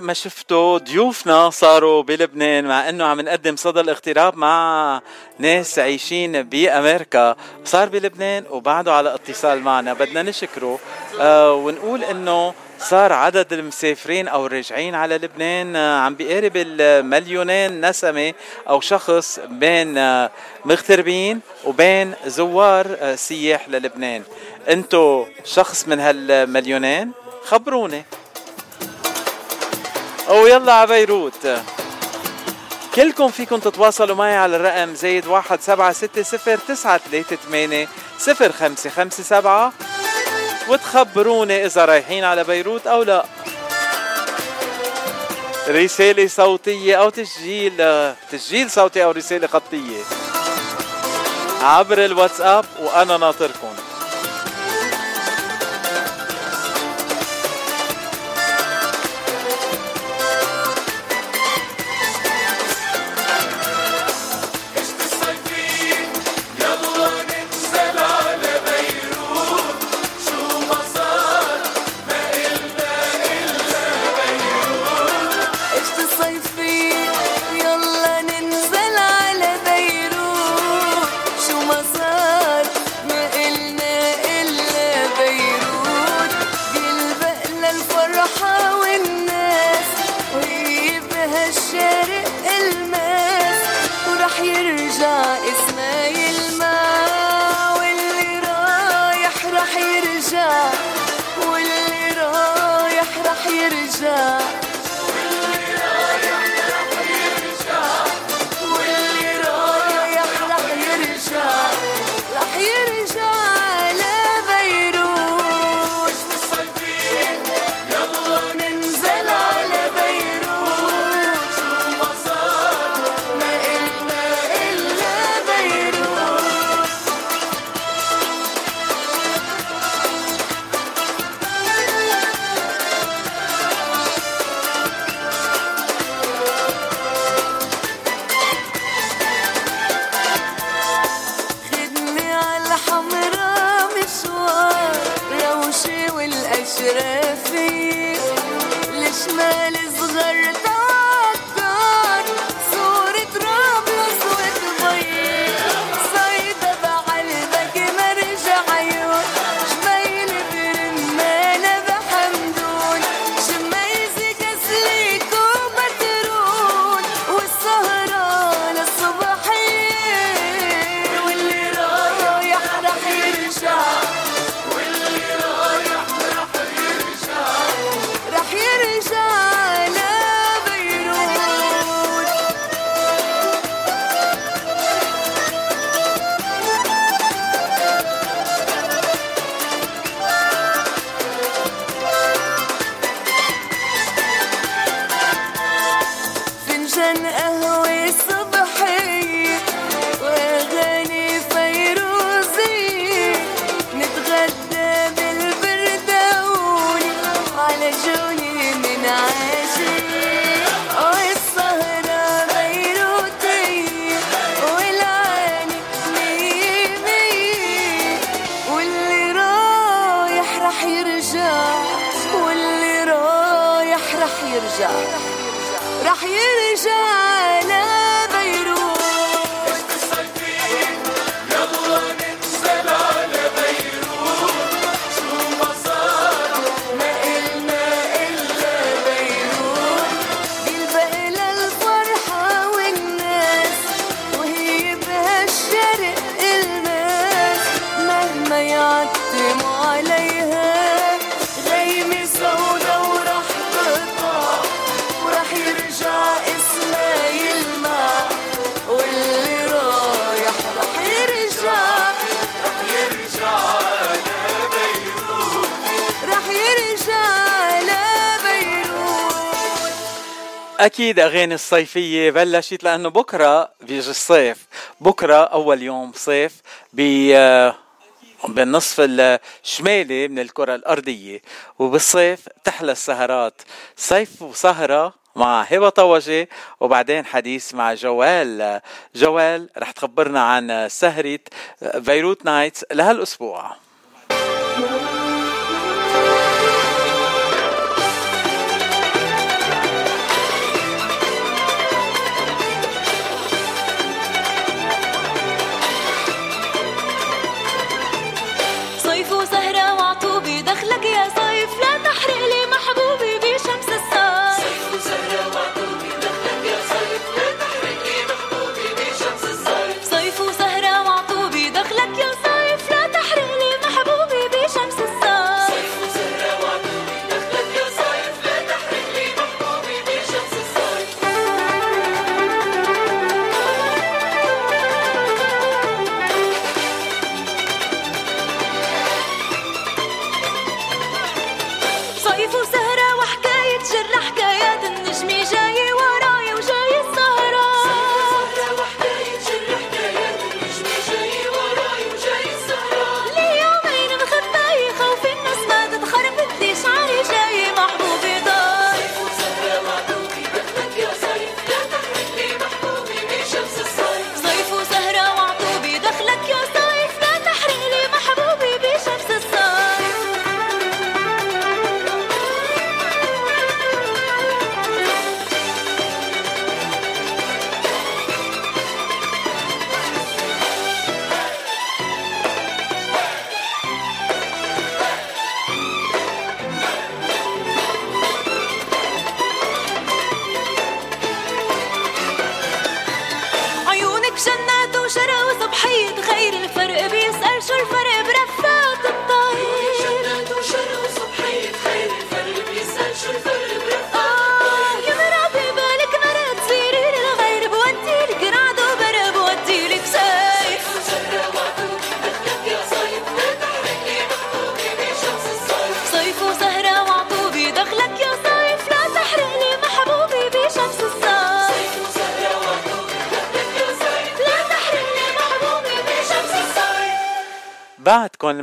ما شفتوا ضيوفنا صاروا بلبنان مع إنه عم نقدم صدى الاغتراب مع ناس عايشين بأمريكا. صار بلبنان وبعده على اتصال معنا. بدنا نشكره. آه ونقول إنه صار عدد المسافرين أو الراجعين على لبنان آه، عم بيقارب المليونين نسمة أو شخص بين آه، مغتربين وبين زوار سياح للبنان. أنتو شخص من هالمليونين؟ خبروني. ويلا على بيروت. كلكم فيكم تتواصلوا معي على الرقم زايد واحد سبعة ستة صفر تسعة ثلاثة ثمانية صفر خمسة خمسة سبعة. وتخبروني إذا رايحين على بيروت أو لا. رسالة صوتية أو تسجيل تسجيل صوتي أو رسالة خطية. عبر الواتساب وأنا ناطركم. up. أكيد أغاني الصيفية بلشت لأنه بكرة بيجي الصيف. بكرة أول يوم صيف ب آه، بالنصف الشمالي من الكرة الأرضية. وبالصيف تحلى السهرات. صيف وسهرة مع هبة طوجي وبعدين حديث مع جوال. جوال رح تخبرنا عن سهرة بيروت نايتس لهالأسبوع.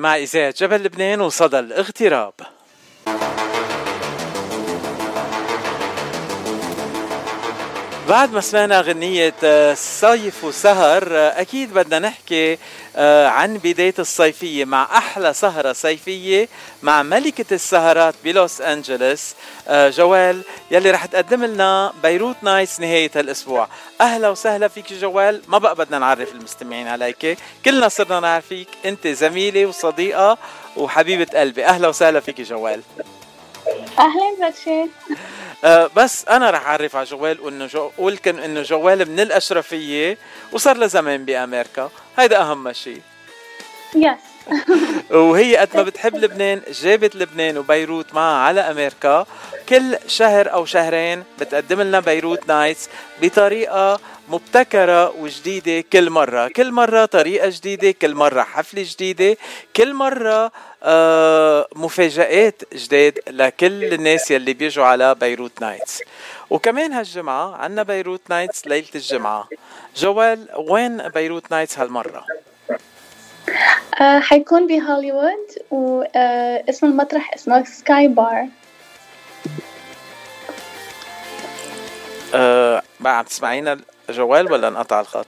مع إذاعة جبل لبنان وصدى الاغتراب. بعد ما سمعنا غنية آه، صيف وسهر آه، أكيد بدنا نحكي آه، عن بداية الصيفية مع أحلى سهرة صيفية مع ملكة السهرات بلوس أنجلوس آه، جوال يلي رح تقدم لنا بيروت نايتس نهاية هالأسبوع أهلا وسهلا فيك جوال. ما بقى بدنا نعرف المستمعين عليك. كلنا صرنا نعرف إنك أنت زميلة وصديقة وحبيبة قلبي. أهلا وسهلا فيك جوال. أهلا باتشي أه بس أنا رح أعرف على جوال وانه جو ولكن إنه جوال من الأشرفية وصار له زمان بأمريكا. هيدا أهم شيء yes وهي قد ما بتحب لبنان جابت لبنان وبيروت معها على أمريكا. كل شهر أو شهرين بتقدم لنا بيروت Nights بطريقة مبتكرة وجديدة كل مرة. كل مرة طريقة جديدة كل مرة حفلة جديدة كل مرة آه مفاجآت جداد لكل الناس يلي بيجوا على بيروت Nights. وكمان هالجمعة عنا بيروت Nights ليلة الجمعة. جوال وين بيروت Nights هالمرة؟ آه حيكون بهوليوود واسم المطرح اسمه Sky Bar. آه بقى عم تسمعينا جوال ولا انقطع الخط؟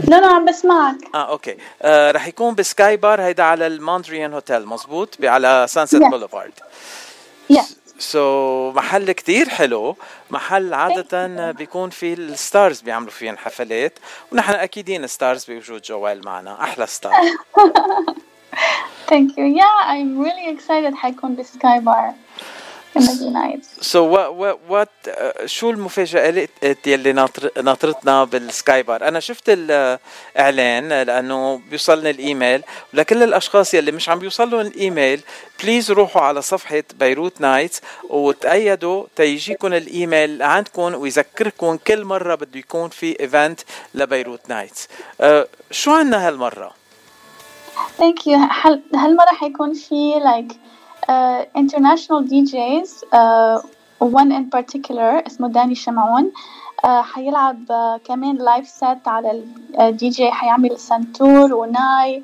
لا لا عم بسمعك. آه okay. آه رح يكون ب Sky Bar هيدا على ال Mondrian Hotel مزبوط؟ على Sunset Yes. Boulevard. Yes so محل كتير حلو محل عادة بيكون فيه ال stars بيعملوا فيهم حفلات ونحن أكيدين stars بوجود جوال معنا أحلى star (laughs) Thank you. Yeah, I'm really excited حيكون ب Sky Bar. so what what شو المفاجآت يلي ناطر ناطرتنا بال Sky Bar؟ أنا شفت الإعلان لأنه بيوصلني الإيميل ولكل الأشخاص يلي مش عم بيوصل لهم ال email please روحوا على صفحة بيروت Nights وتأكدوا تيجيكم الإيميل عندكم ويذكركم كل مرة بده يكون في event لبيروت Nights. أه شو عنا هالمرة؟ You. هل هالمرة حيكون في like uh, international DJs uh, one in particular اسمه داني شمعون. uh, حيلعب uh, كمان live set على الدي جي حيعمل سنتور وناي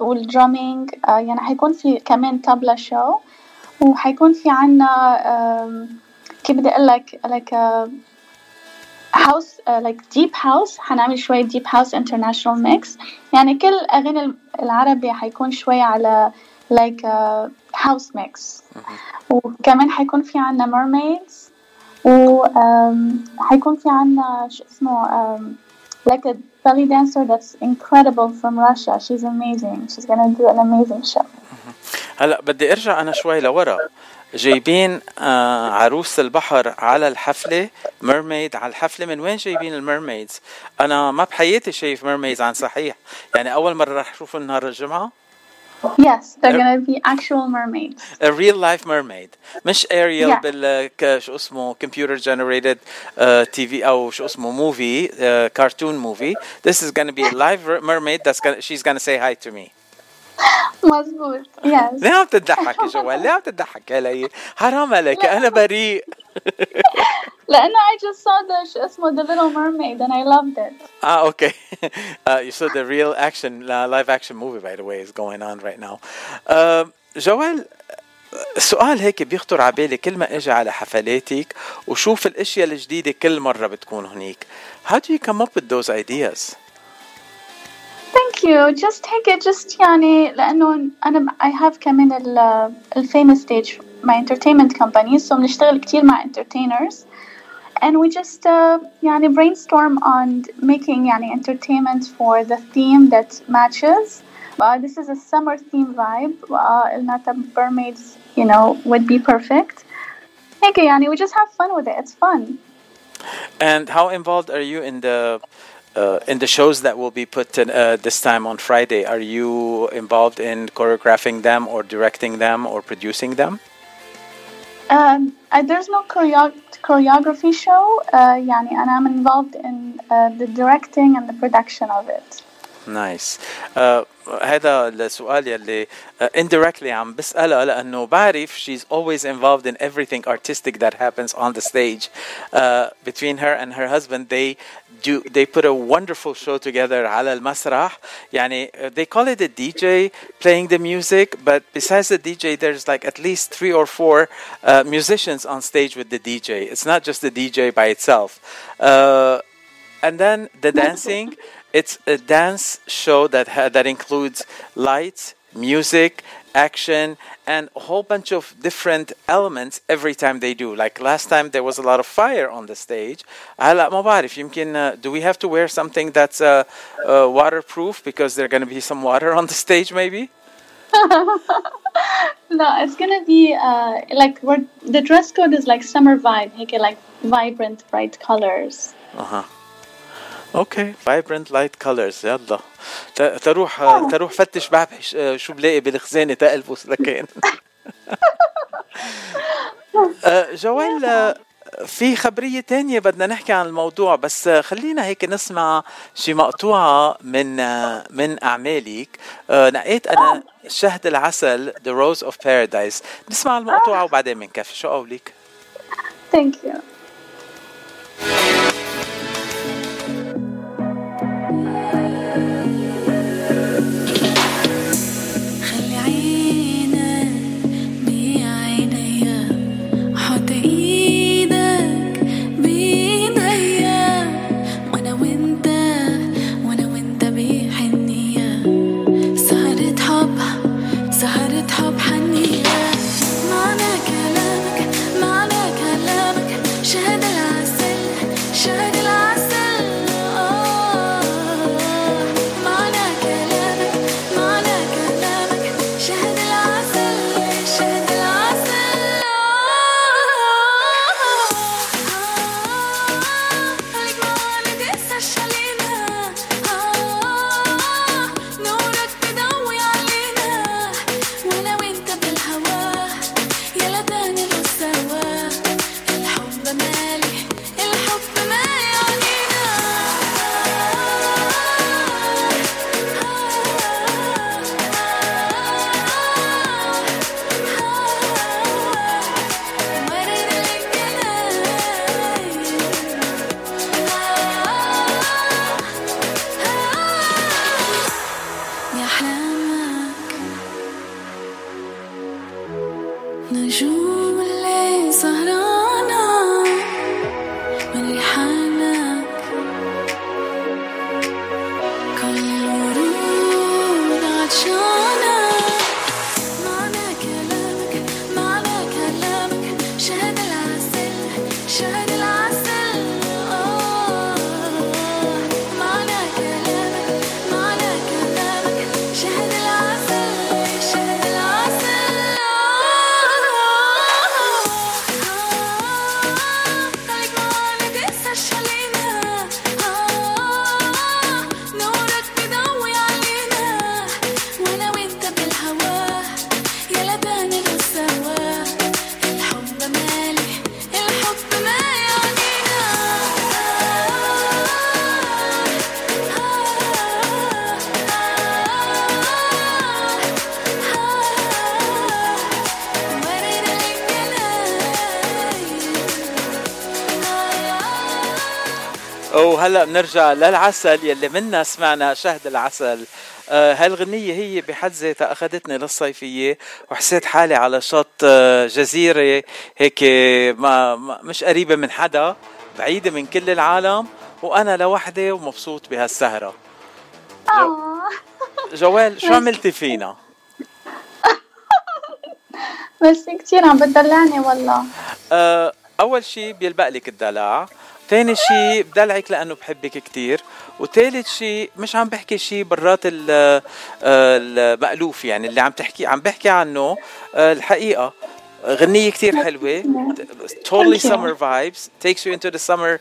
وال drumming uh, يعني حيكون في كمان طبلة show وحيكون في عنا um, كيف بدي أقول لك uh, house uh, like deep house. حنعمل شوية deep house international mix. يعني كل أغاني العربي حيكون شوية على like uh, house mix. وكمان حيكون في و um, حيكون في عنا شو اسمه like a belly dancer that's incredible from Russia. She's amazing. She's gonna do an amazing show. هلا بدي ارجع أنا شوي لورا. جايبين آه عروس البحر على الحفلة mermaid على الحفلة. من وين جايبين ال mermaids أنا ما بحياتي شايف ميرميدز عن صحيح. يعني أول مرة رح أشوف نهار الجمعة. yes they're gonna be actual mermaids a real life mermaid مش اريال Yeah. بال ك- شو اسمه computer generated تي في او شو اسمه موفي كرتون موفي this is gonna be a live mermaid that's gonna she's gonna say hi to me مزبوط yes (laughs) ليه عم تضحك يا جوال ليه عم تضحك علي حرام عليك انا بريء (laughs) لأنه I just saw the شو اسمه the little mermaid and I loved it Ah, okay. uh, you said the real action, uh, live action movie, by the way, is going on right now. Uh, جوال سؤال هيك بيخطر على بالي كل ما أجي على حفلاتك وشوف الاشياء الجديده كل مره بتكون هنيك. How do you come up with those ideas? Thank you. Just take it just يعني لأنه أنا I have كمان ال famous stage my entertainment company so بنشتغل كتير مع entertainers and we just uh, يعني brainstorm on making يعني entertainment for the theme that matches. Uh, this is a summer theme vibe. Uh, الناتا mermaids you know would be perfect. هيك يعني we just have fun with it. It's fun. And how involved are you in the uh, in the shows that will be put in, uh, this time on Friday, are you involved in choreographing them or directing them or producing them? Um, uh, there's no choreo- choreography show. Uh, يعني أنا I'm involved in uh, the directing and the production of it. نايس uh, هذا السؤال يلي uh, indirectly عم بسألها لأنه بعرف she's always involved in everything artistic that happens on the stage uh, between her and her husband they do they put a wonderful show together على المسرح يعني uh, they call it a DJ playing the music but besides the DJ there's like at least three or four uh, musicians on stage with the DJ it's not just the DJ by itself uh, and then the dancing it's a dance show that ha- that includes lights music action and a whole bunch of different elements every time they do like last time there was a lot of fire on the stage هلا ما بعرف يمكن uh, do we have to wear something that's uh, uh, waterproof because there's going to be some water on the stage maybe (laughs) no, it's gonna be uh, like we're, the dress code is like summer vibe, هيك like vibrant, bright colors. اها okay. vibrant light colors يلا. تروح تروح فتش بعبح شو بلاقي بالخزانة تألبس لكان (laughs) آه، جوال آه، في خبرية تانية بدنا نحكي عن الموضوع بس آه، خلينا هيك نسمع شي مقطوعة من آه، من أعمالك. آه، نقيت أنا شهد العسل The Rose of Paradise. نسمع المقطوعة وبعدين بنكفي. شو قولك؟ Thank you. وهلا بنرجع للعسل يلي منا سمعنا شهد العسل آه هالغنية هي بحد ذاتها أخذتني للصيفية وحسيت حالي على شط آه جزيرة هيك ما, مش قريبة من حدا بعيدة من كل العالم وأنا لوحدي ومبسوط بهالسهرة آه. جوال شو عملتي فينا؟ ميرسي كتير عم بتدلعني والله آه، أول شيء بيلبق لك الدلع تاني شيء بدلعك لأنه بحبك كتير وثالث شيء مش عم بحكي شيء برات ال- آه، المألوف يعني اللي عم تحكي عم بحكي عنه آه، الحقيقة غنية كتير حلوة totally summer vibes takes you into the summer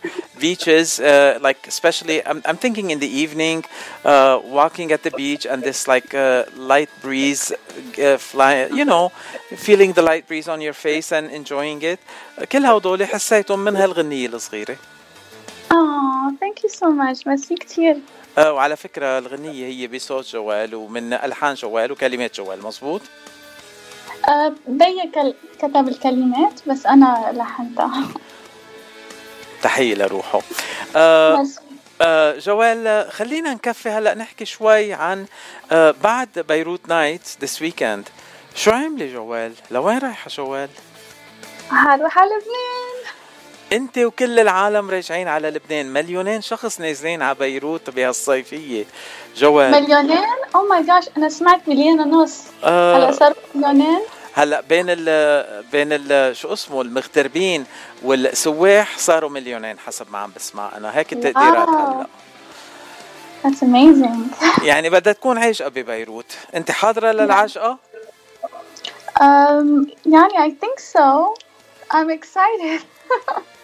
beaches uh, like especially I'm, I'm thinking in the evening uh, walking at the beach and this like uh, light breeze uh, fly you know feeling the light breeze on your face and enjoying it كل هدول حسيتهم من هالغنية الصغيرة آه thank you so much ميرسي كتير آه، وعلى فكرة الغنية هي بصوت جوال ومن ألحان جوال وكلمات جوال مزبوط آه كل... كتب الكلمات بس أنا لحنتها. تحية لروحه. آه بس. آه جوال خلينا نكفي هلأ نحكي شوي عن آه بعد بيروت night this weekend شو عاملة جوال؟ لوين رايحة جوال؟ حروح على لبنان. انت وكل العالم راجعين على لبنان. مليونين شخص نازلين على بيروت بهالصيفية. جوال. مليونين؟ oh my gosh أنا سمعت مليون ونص. آه. هلا صار مليونين؟ هلا بين ال بين ال شو اسمه المغتربين والسواح صاروا مليونين حسب ما عم بسمع أنا. هيك التقديرات. هلا. That's amazing. (laughs) يعني بدها تكون عاشقة ببيروت أنت حاضرة للعشقة؟ Um, يعني I think so. I'm excited. (laughs)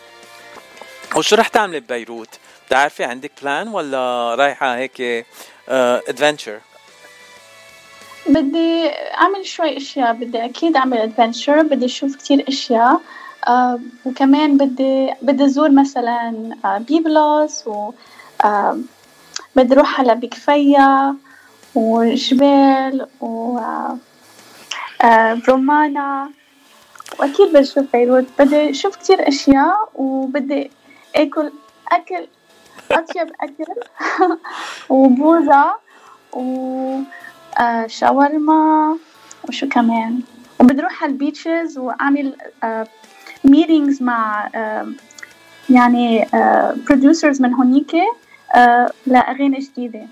وشو رح تعملي ببيروت؟ بتعرفي عندك plan ولا رايحة هيك adventure بدي أعمل شوي أشياء بدي أكيد أعمل adventure بدي أشوف كتير أشياء آه وكمان بدي بدي أزور مثلا آه بيبلوس و آه بدي أروح على بكفية وجبيل و آه آه برمانا وأكيد بدي أشوف بيروت بدي أشوف كتير أشياء وبدي أكل أكل أطيب أكل (laughs) وبوظة و آه وشو كمان. وبدي على ال beaches وأعمل آه meetings مع آه يعني آه producers من هونيك آه لأغاني جديدة.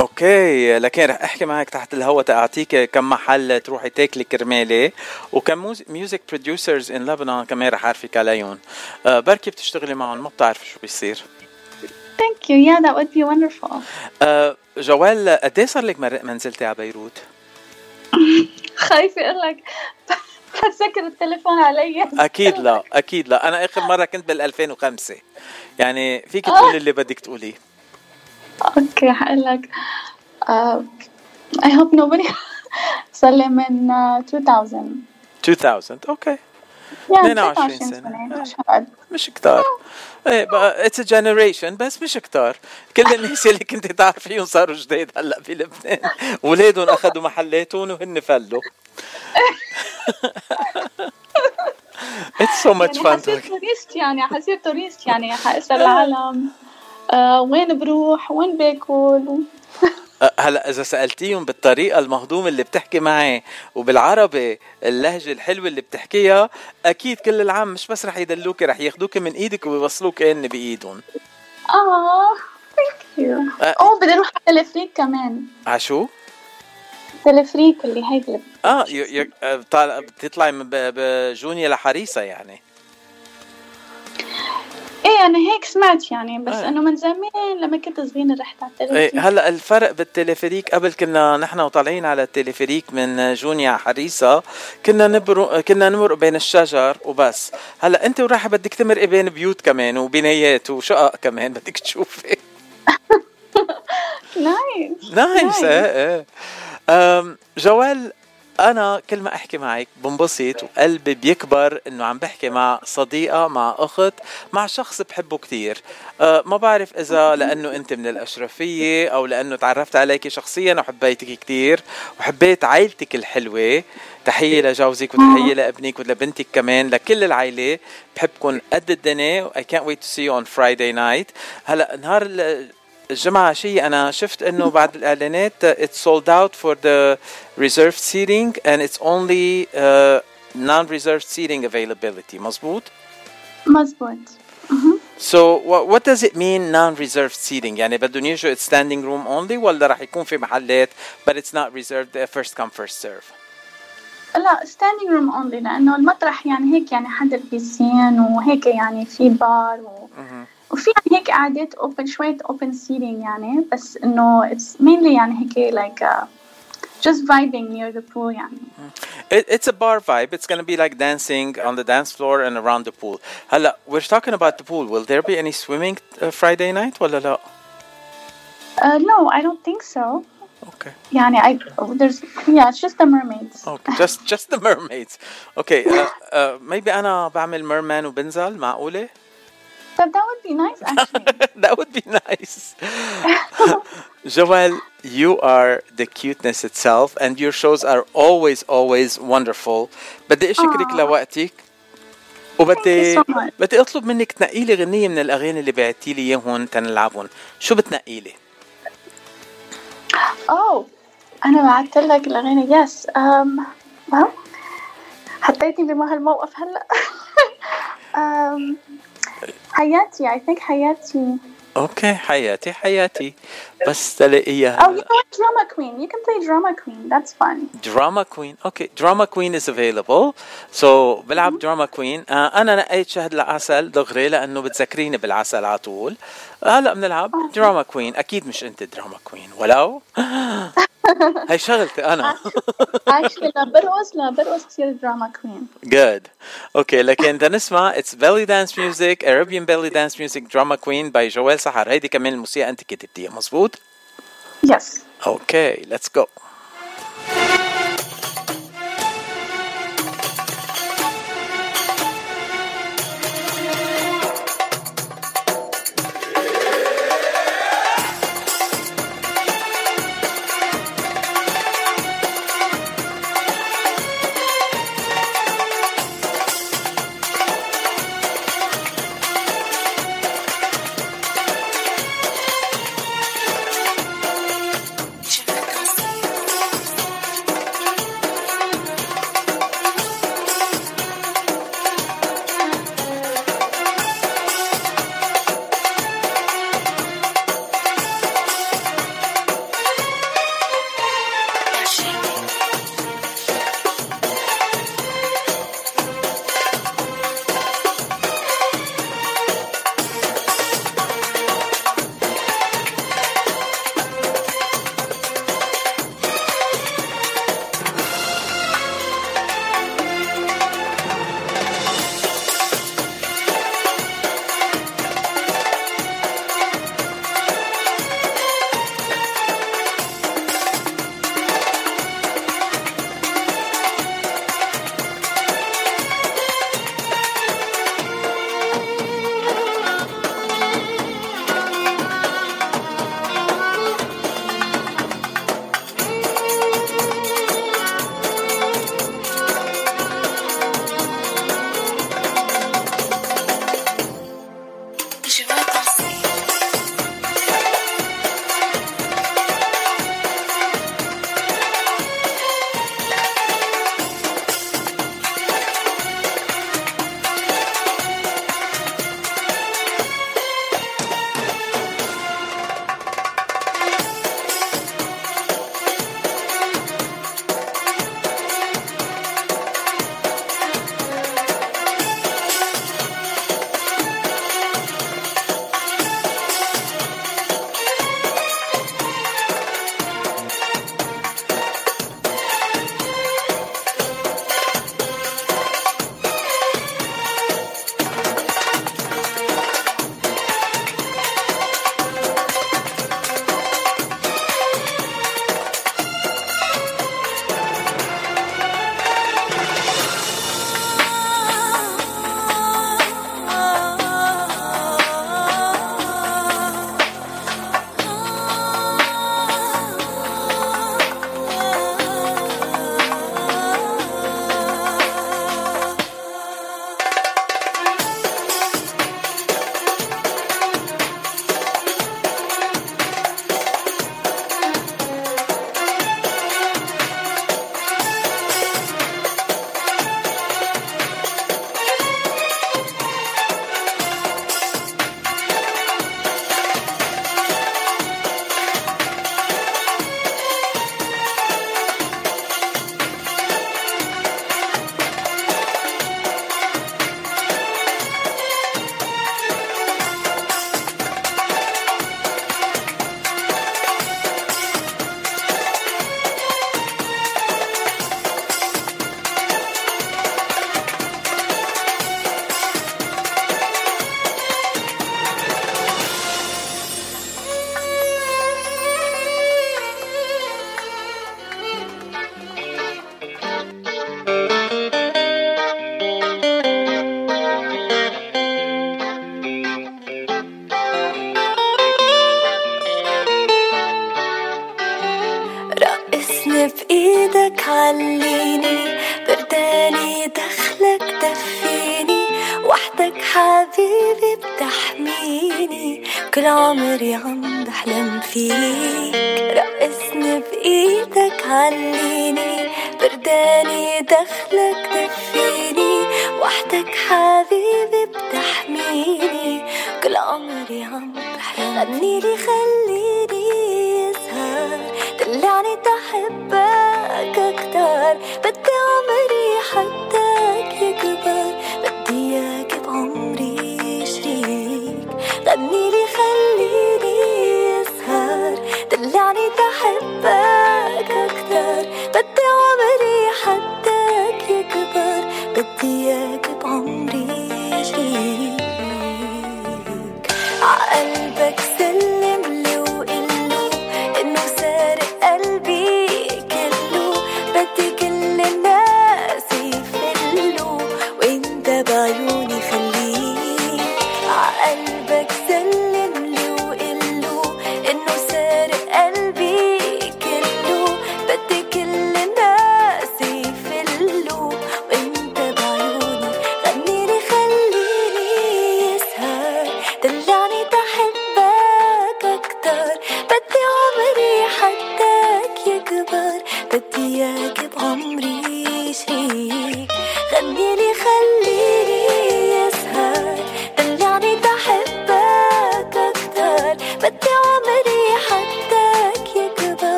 okay لكن رح أحكي معك تحت الهواء تأعطيك كم محل تروحي تاكلي كرمالي. وكم music producers in لبنان كمان رح أعرفك عليهم. آه بركي بتشتغلي معهم ما بتعرفي شو بيصير. You. Yeah that would be wonderful. آه جوال قد إيه صار لك ما نزلتي على بيروت؟ (laughs) خايفة أقول لك (laughs) حسكر التليفون علي. أكيد لا (laughs) أكيد لا. أنا آخر مرة كنت بال 2005 يعني فيك آه. تقولي اللي بدك تقوليه. okay حقول لك I hope nobody (laughs) صار لي من uh, 2000 2000 okay. يعني 22 22 سنة. مش هقعد مش كتار. إيه بقى it's generation بس مش كتار. كل الناس (laughs) اللي كنت تعرفيهم صاروا جداد هلأ بلبنان ولادهم أخذوا محلاتهم وهن فلوا. it's so much يعني fun حصير tourist يعني حصير tourist يعني حاسأل (laughs) العالم. آه وين بروح؟ وين باكل؟ هلا إذا سألتيهم بالطريقة المهضومة اللي بتحكي معي وبالعربي اللهجة الحلوة اللي بتحكيها أكيد كل العالم مش بس رح يدلوكي رح ياخدوك من إيدك ويوصلوك هن بإيدهم. آه thank you آه. oh بدي أروح على تلفريك كمان. عشو؟ تلفريك اللي هيك آه بتطلعي من بجونيه لحريصة يعني. إيه أنا هيك سمعت يعني بس آه. إنه من زمان لما كنت صغيرة رحت على التلفريك إيه هلأ الفرق بالتلفريك قبل كنا نحن وطالعين على التلفريك من جونيه حريصة كنا نبرق كنا نمرق بين الشجر وبس. هلأ أنت ورايحه بدك تمرقي بين بيوت كمان وبنايات وشقق كمان (laughs) بدك تشوفي. (laughs) nice nice إيه إيه. جوال أنا كل ما أحكي معك بنبسط وقلبي بيكبر إنه عم بحكي مع صديقة مع أخت مع شخص بحبه كثير أه ما بعرف إذا لأنه أنت من الأشرفية أو لأنه تعرفت عليك شخصيا وحبيتك كثير وحبيت عائلتك الحلوة. تحية لجوزك وتحية لابنك ولبنتك كمان لكل العائلة. بحبكم قد الدنيا I can't wait to see you on Friday night. هلأ نهار الجمعة عشية أنا شفت إنه بعد الإعلانات uh, it's sold out for the reserved seating and it's only uh, non-reserved seating availability مزبوط مزبوط So what, what does it mean non-reserved seating يعني بدهم يجوا it's standing room only ولا رح يكون في محلات but it's not reserved uh, first come first serve لا standing room only لأنه المطرح يعني هيك يعني حد البيسين وهيك يعني في بار و... وفي يعني هيك قعدات open شوية open seating يعني بس إنه it's mainly يعني هيك like uh, just vibing near the pool يعني It, it's a bar vibe. It's going to be like dancing on the dance floor and around the pool. هلا we're talking about the pool. Will there be any swimming uh, Friday night ولا لا؟ uh, no I don't think so Okay. يعني I there's yeah it's just the mermaids Okay, just just the mermaids. (laughs) Okay, uh, uh, maybe أنا بعمل merman وبنزل معقولة؟ but that would be nice actually that would be nice. Joel, you are the cuteness itself, and your shows are always, always wonderful. بدي أشكرك Aw. لوقتك وبدي Thank you so much. بدي أطلب منك تنقي لي غنية من الأغاني اللي بعتي لي إياهم تنلعبهم. شو بتنقي لي؟ oh أنا بعثت لك الأغاني yes um well حطيتني بهالموقف هلا um, حياتي I think حياتي. okay حياتي حياتي. بس تلاقيها. أو you Drama Queen you can play Drama Queen that's fun Drama Queen okay Drama Queen is available so بلعب دراما آه، Queen أنا نقيت شهد العسل دغري لأنه بتذكريني بالعسل على طول. هلأ بنلعب Drama Queen أكيد مش أنت drama queen ولو. (laughs) هاي شغلتي أنا. actually لا برقص لا كثير drama queen good okay لكن بدنا نسمع it's belly dance music Arabian belly dance music Drama Queen by جوال سحر هيدي كمان الموسيقى أنت كتبتيها مزبوط yes okay let's go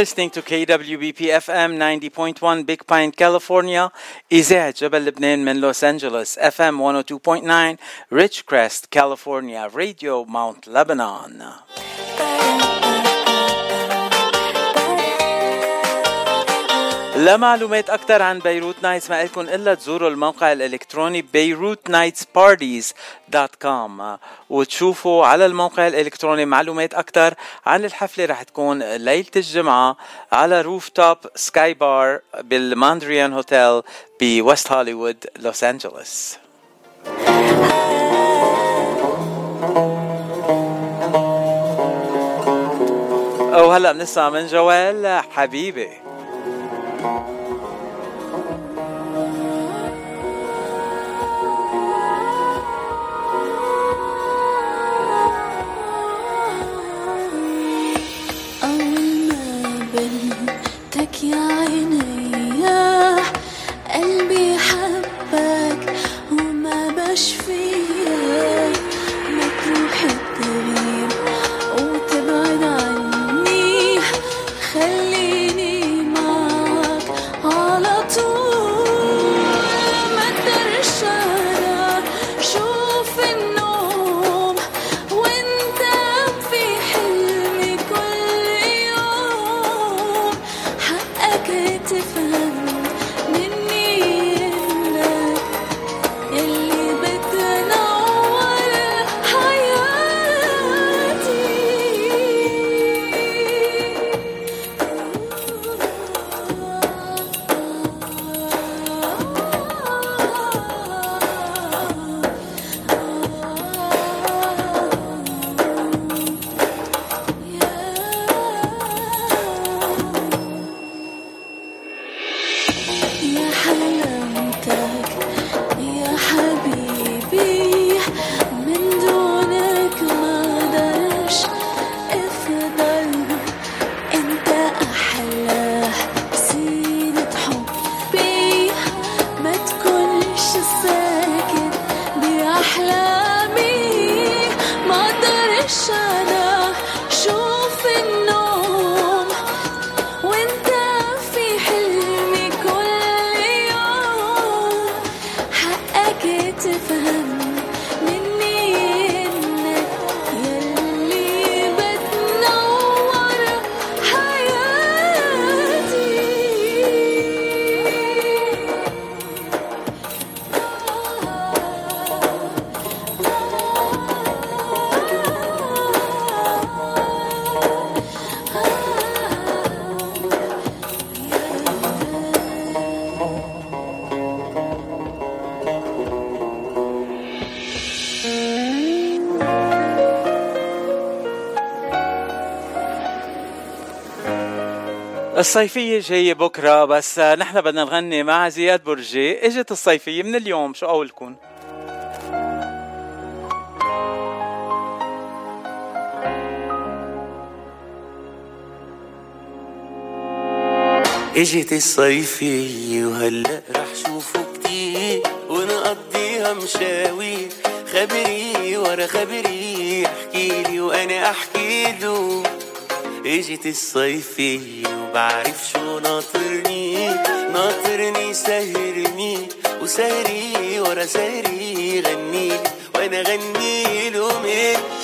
listening to KWBP FM 90.1 Big Pine, California, إذاعة جبل لبنان من لوس أنجلوس FM 102.9 Ridgecrest, California, Radio Mount Lebanon. لمعلومات أكثر عن بيروت نايتس ما لكم إلا تزوروا الموقع الإلكتروني beirutnightsparties.com وتشوفوا على الموقع الإلكتروني معلومات أكثر عن الحفلة رح تكون ليلة الجمعة على rooftop sky bar بالماندريان هوتيل بوست هوليوود لوس أنجلوس. وهلا بنسمع من جوال حبيبي. Thank. الصيفية جاية بكرة بس نحن بدنا نغني مع زياد برجي. إجت الصيفية من اليوم شو قولكم إجت الصيفية وهلأ رح شوفه كتير ونقضيها مشاوير خبري ورا خبري احكيلي وأنا أحكي له. اجت الصيفية وبعرف شو ناطرني ناطرني سهرني وسهري ورا سهري غنيلي وأنا غني له مثله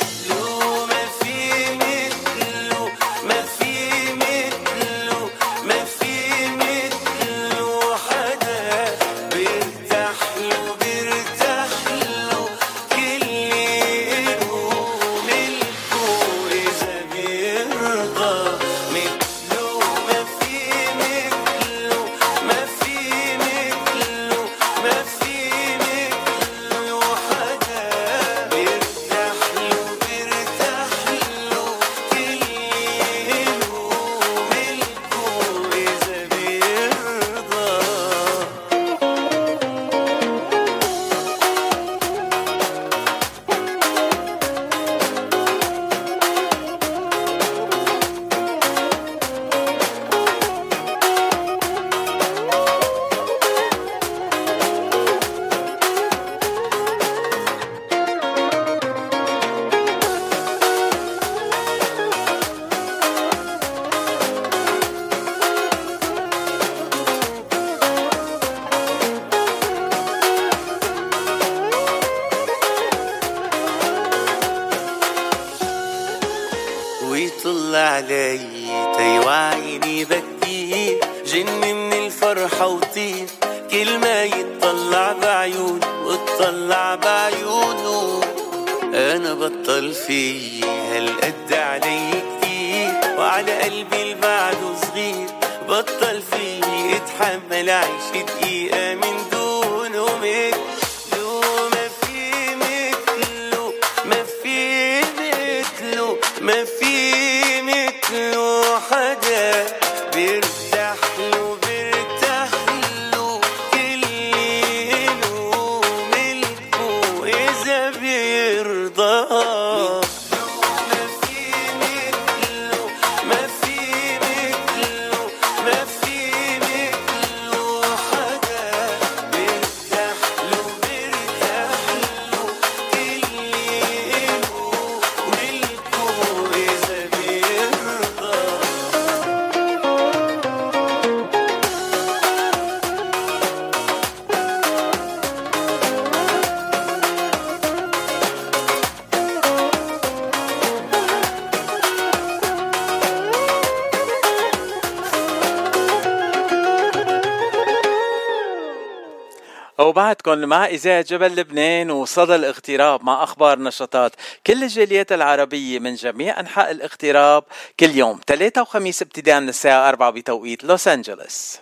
مع إذاعة جبل لبنان وصدى الاغتراب مع أخبار نشاطات كل الجاليات العربية من جميع أنحاء الاغتراب كل يوم ثلاثة وخميس ابتداء من الساعة 4 بتوقيت لوس أنجلوس.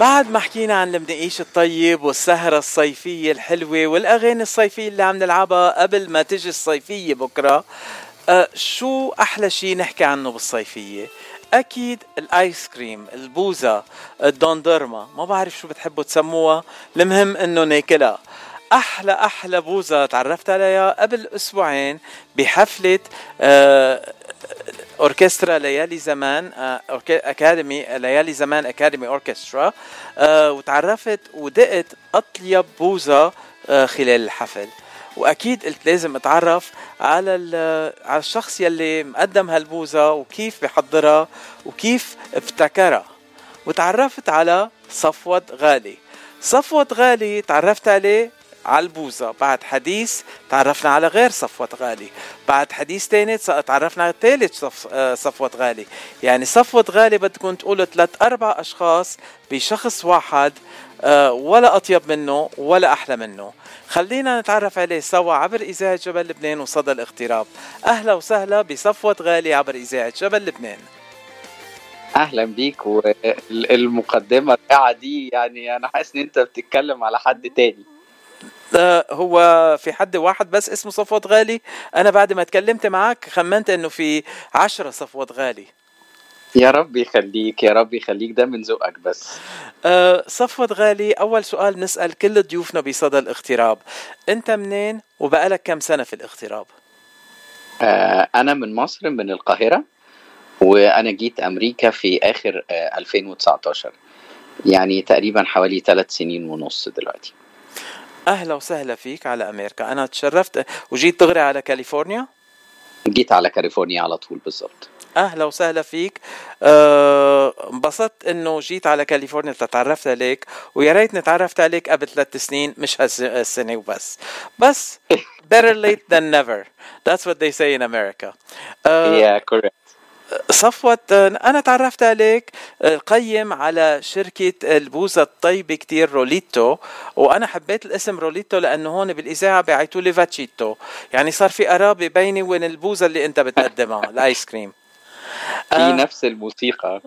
بعد ما حكينا عن المنقيش الطيب والسهرة الصيفية الحلوة والأغاني الصيفية اللي عم نلعبها قبل ما تجي الصيفية بكرة أه شو أحلى شي نحكي عنه بالصيفية؟ أكيد ال ice cream البوزة الدوندرما ما بعرف شو بتحبوا تسموها المهم إنه ناكلها. أحلى أحلى بوزة تعرفت عليها قبل أسبوعين بحفلة أه أوركسترا ليالي زمان آه، أكاديمي ليالي زمان أكاديمي أوركسترا آه، وتعرفت ودقت أطيب بوزة آه، خلال الحفل. وأكيد قلت لازم أتعرف على على الشخص يلي مقدم هالبوزة وكيف بحضرها وكيف ابتكرها. وتعرفت على صفوت غالي. صفوت غالي تعرفت عليه على البوزة. بعد حديث تعرفنا على غير صفوت غالي. بعد حديث تاني تعرفنا على ثالث صف... صفوت غالي. يعني صفوت غالي بدكم تقولوا ثلاث أربع أشخاص بشخص واحد آه، ولا أطيب منه ولا أحلى منه. خلينا نتعرف عليه سوا عبر إذاعة جبل لبنان وصدى الاغتراب أهلا وسهلا بصفوت غالي عبر إذاعة جبل لبنان. أهلا بيك والمقدمة الرائعة دي يعني أنا حاسس إن أنت بتتكلم على حد تاني. آه، هو في حد واحد بس اسمه صفوت غالي. أنا بعد ما تكلمت معك خمنت إنه في عشرة صفوت غالي. يا رب يخليك يا رب يخليك ده من ذوقك بس. أه صفوت غالي أول سؤال نسأل كل ضيوفنا بصدى الاغتراب. أنت منين وبقالك كم سنة في الاغتراب؟ آه، أنا من مصر من القاهرة وأنا جيت أمريكا في آخر آه، 2019 يعني تقريبا حوالي ثلاث سنين ونص دلوقتي. أهلا وسهلا فيك على أمريكا. أنا تشرفت وجيت دغري على كاليفورنيا؟ جيت على كاليفورنيا على طول بالظبط. أهلا وسهلا فيك. أه، انبسطت إنه جيت على كاليفورنيا تتعرفت عليك ويا ريت نتعرفت عليك قبل ثلاث سنين مش هالس- هالسنة وبس. بس better late than never. That's what they say in America. أه، yeah correct. صفوت أنا تعرفت عليك آه، قيم على شركة البوزة الطيبة كتير روليتو. وأنا حبيت الاسم روليتو لأنه هون بالإذاعة بيعيطوا لي فاتشيتو. يعني صار في قرابة بيني وبين البوزة اللي أنت بتقدمها ال ice cream. في نفس الموسيقى.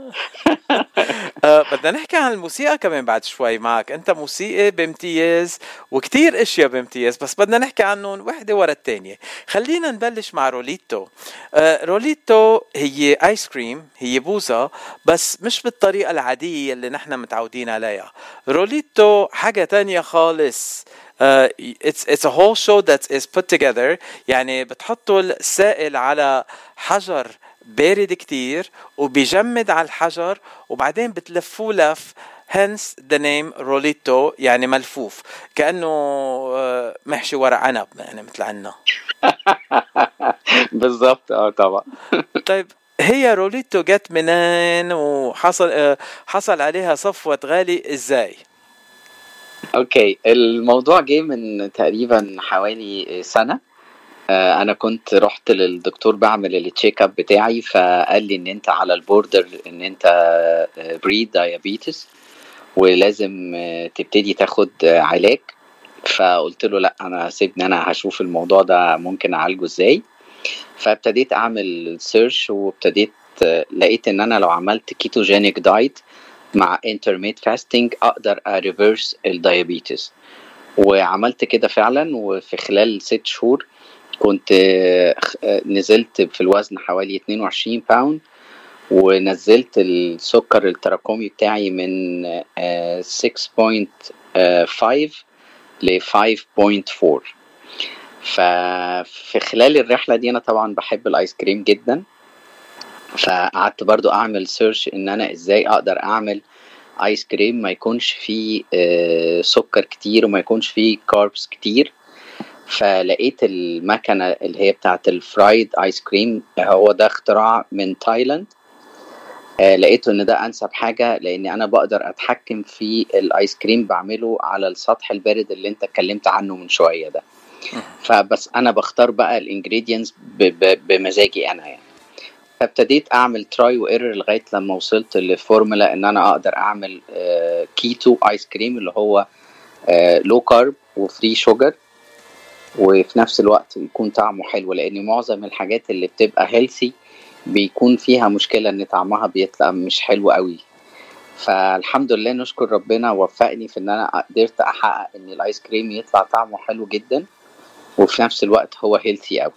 آه بدنا نحكي عن الموسيقى كمان بعد شوي معك. أنت موسيقي بامتياز وكتير أشياء بامتياز بس بدنا نحكي عنهم وحدة ورا الثانية خلينا نبلش مع روليتو. آه روليتو هي ice cream هي بوزة بس مش بالطريقة العادية اللي نحن متعودين عليها. روليتو حاجة تانية خالص. Uh, it's it's a whole show that is put together. يعني بتحطوا السائل على حجر بارد كتير وبيجمد على الحجر وبعدين بتلفوه لف hence the name روليتو يعني ملفوف. كأنه آه، محشي ورق عنب يعني مثل عنا. (laughs) بالظبط آه طبعا. (laughs) طيب هي روليتو جت منين؟ وحصل آه، حصل عليها صفوة غالي إزاي؟ Okay الموضوع جه من تقريبا حوالي سنة. آه، أنا كنت رحت للدكتور بعمل ال check up بتاعي فقال لي إن أنت على ال border إن أنت prediabetes ولازم آه، تبتدي تاخد آه، علاج. فقلت له لأ أنا سيبني أنا هشوف الموضوع ده ممكن أعالجه إزاي. فابتديت أعمل سيرش وابتديت آه، لقيت إن أنا لو عملت ketogenic diet مع intermittent fasting أقدر أ reverse ال diabetes وعملت كده فعلا وفي خلال ست شهور كنت آه، آه، نزلت في الوزن حوالي 22 pound ونزلت السكر التراكمي بتاعي من آه، 6.5 ل 5.4 ففي خلال الرحلة دي أنا طبعا بحب ال ice cream جدا. فقعدت برضو أعمل search إن أنا إزاي أقدر أعمل ice cream ما يكونش فيه آه، سكر كتير وما يكونش فيه carbs كتير. فلقيت المكنة اللي هي بتاعت ال fried ice cream هو ده اختراع من تايلاند آه، لقيته إن ده أنسب حاجة لأن أنا بقدر أتحكم في ال ice cream بعمله على السطح البارد اللي أنت اتكلمت عنه من شوية ده. فبس أنا بختار بقى ال ingredients بمزاجي أنا يعني. فابتديت أعمل try و error لغاية لما وصلت لفورمولا إن أنا أقدر أعمل آه، keto ice cream اللي هو low carb و free sugar وفي نفس الوقت يكون طعمه حلو لأن معظم الحاجات اللي بتبقى healthy بيكون فيها مشكلة إن طعمها بيطلع مش حلو قوي. فالحمد لله نشكر ربنا وفقني في إن أنا قدرت أحقق إن ال ice cream يطلع طعمه حلو جدا وفي نفس الوقت هو healthy قوي.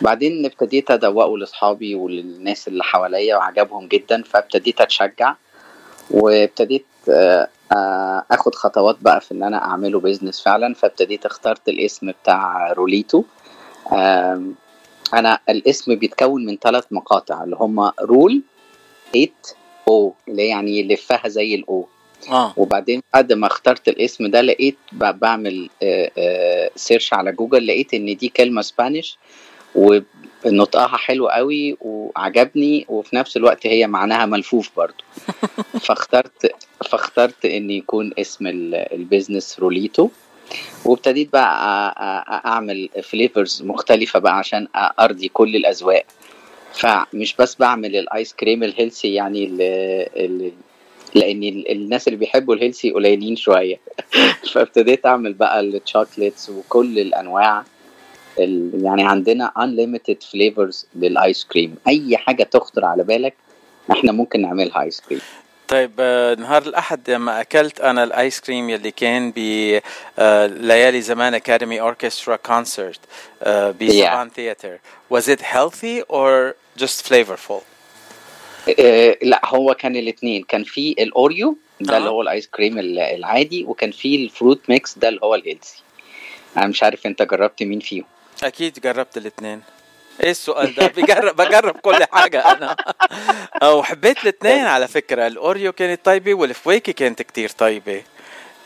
بعدين ابتديت أدوقه لأصحابي وللناس اللي حواليا وعجبهم جدا فابتديت أتشجع وابتديت آخد خطوات بقى في إن أنا أعمله business فعلا فابتديت اخترت الاسم بتاع روليتو. أنا الاسم بيتكون من ثلاث مقاطع اللي هم roll it أو اللي يعني يلفها زي ال O آه. وبعدين بعد ما اخترت الاسم ده لقيت بعمل آه، آه، search على جوجل لقيت إن دي كلمة Spanish ونطقها حلو قوي وعجبني وفي نفس الوقت هي معناها ملفوف برضو. (laughs) فاخترت فاخترت إن يكون اسم ال- ال business روليتو. وابتديت بقى أعمل flavors مختلفة بقى عشان أرضي كل الأذواق. فمش بس بعمل ال ice cream ال healthy يعني اللي لأن ال- الناس اللي بيحبوا ال healthy قليلين شوية. (laughs) فابتديت أعمل بقى ال chocolates وكل الأنواع. ال- يعني عندنا unlimited flavors لل ice cream. أي حاجة تخطر على بالك إحنا ممكن نعملها ice cream. طيب آه، نهار الأحد لما أكلت أنا ال ice cream يلي كان ب آه، ليالي زمان academy orchestra concert بسبان theater was it healthy or just flavorful? آه، لا هو كان الاثنين كان في الاوريو ده آه. اللي هو ال ice cream ال- العادي وكان في ال fruit mix ده اللي هو ال healthy أنا مش عارف أنت جربت مين فيهم. أكيد جربت الاثنين إيه السؤال ده؟ بجرب بجرب كل حاجة أنا. وحبيت الاثنين على فكرة. الأوريو كانت طيبة والفواكه كانت كتير طيبة.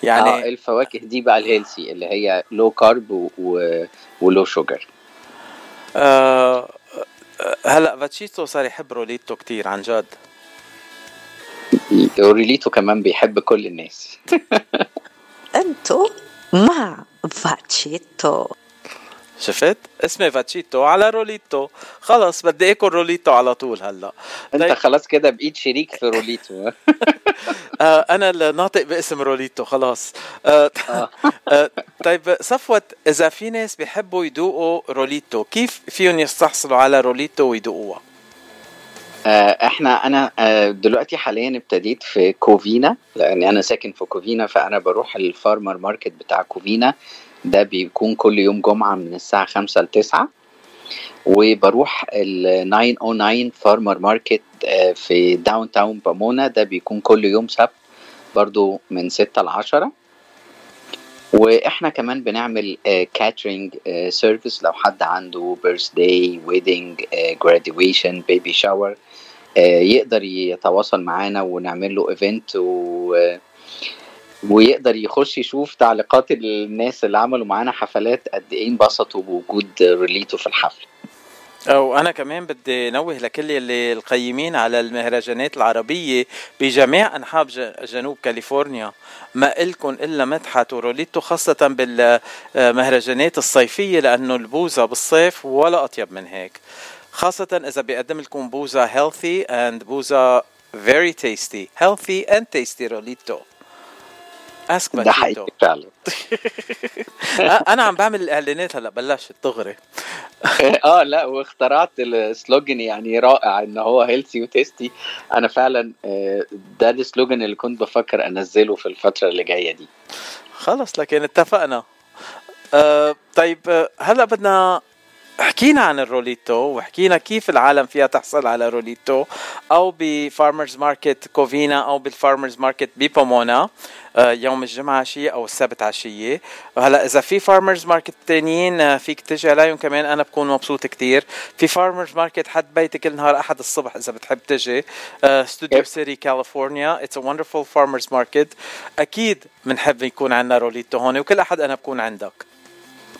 يعني آه الفواكه دي بقى ال healthy اللي هي low carb و... و... و low sugar آه هلا فاتشيتو صار يحب روليتو كتير عن جد. وروليتو كمان بيحب كل الناس. (laughs) أنتو مع فاتشيتو. شفت؟ اسمي فاتشيتو على روليتو. خلص بدي اكل روليتو على طول هلا. انت خلاص كده بقيت شريك في روليتو. (laughs) (laughs) آه أنا الناطق باسم روليتو خلاص. آه آه. (laughs) طيب صفوت إذا في ناس بيحبوا يذوقوا روليتو كيف فيهم يستحصلوا على روليتو ويذوقوها آه، إحنا أنا دلوقتي حاليا ابتديت في كوفينا لأن أنا ساكن في كوفينا فأنا بروح ال farmer market بتاع كوفينا. ده بيكون كل يوم جمعة من الساعة خمسة لتسعة وبروح ال 909 farmer market آه، في downtown بومونا. ده بيكون كل يوم سبت برضو من ستة لعشرة وإحنا كمان بنعمل catering service لو حد عنده birthday wedding graduation baby shower يقدر يتواصل معانا ونعمل له event و ويقدر يخش يشوف تعليقات الناس اللي عملوا معانا حفلات قد إيه انبسطوا بوجود روليتو في الحفله وأنا كمان بدي نوه لكل اللي القيمين على المهرجانات العربية بجميع أنحاء جنوب كاليفورنيا. ما إلكن إلا مدحت وروليتو خاصة بالمهرجانات الصيفية لأنه البوزة بالصيف ولا أطيب من هيك. خاصة إذا بيقدم لكم بوزة healthy and بوزة very tasty. Healthy and tasty روليتو أسك ده حقيقي فعلا. (laughs) أنا عم بعمل الاعلانات هلأ بلشت دغري. (laughs) آه لأ واخترعت ال slogan يعني رائع إن هو healthy و tasty أنا فعلا آه، ده ال slogan اللي كنت بفكر أنزله في الفترة اللي جاية دي. خلص لكن اتفقنا. آه طيب آه، هلأ بدنا حكينا عن الروليتو وحكينا كيف العالم فيها تحصل على روليتو أو ب farmers market كوفينا أو بال farmers market ببومونا يوم الجمعة عشية أو السبت عشية. هلا إذا في farmers market تانيين آه، فيك تجي عليهم كمان أنا بكون مبسوط كتير. في farmers market حد بيتي كل نهار أحد الصبح إذا بتحب تجي. ستوديو سيتي كاليفورنيا it's a wonderful farmers market أكيد بنحب يكون عندنا روليتو هون وكل أحد أنا بكون عندك.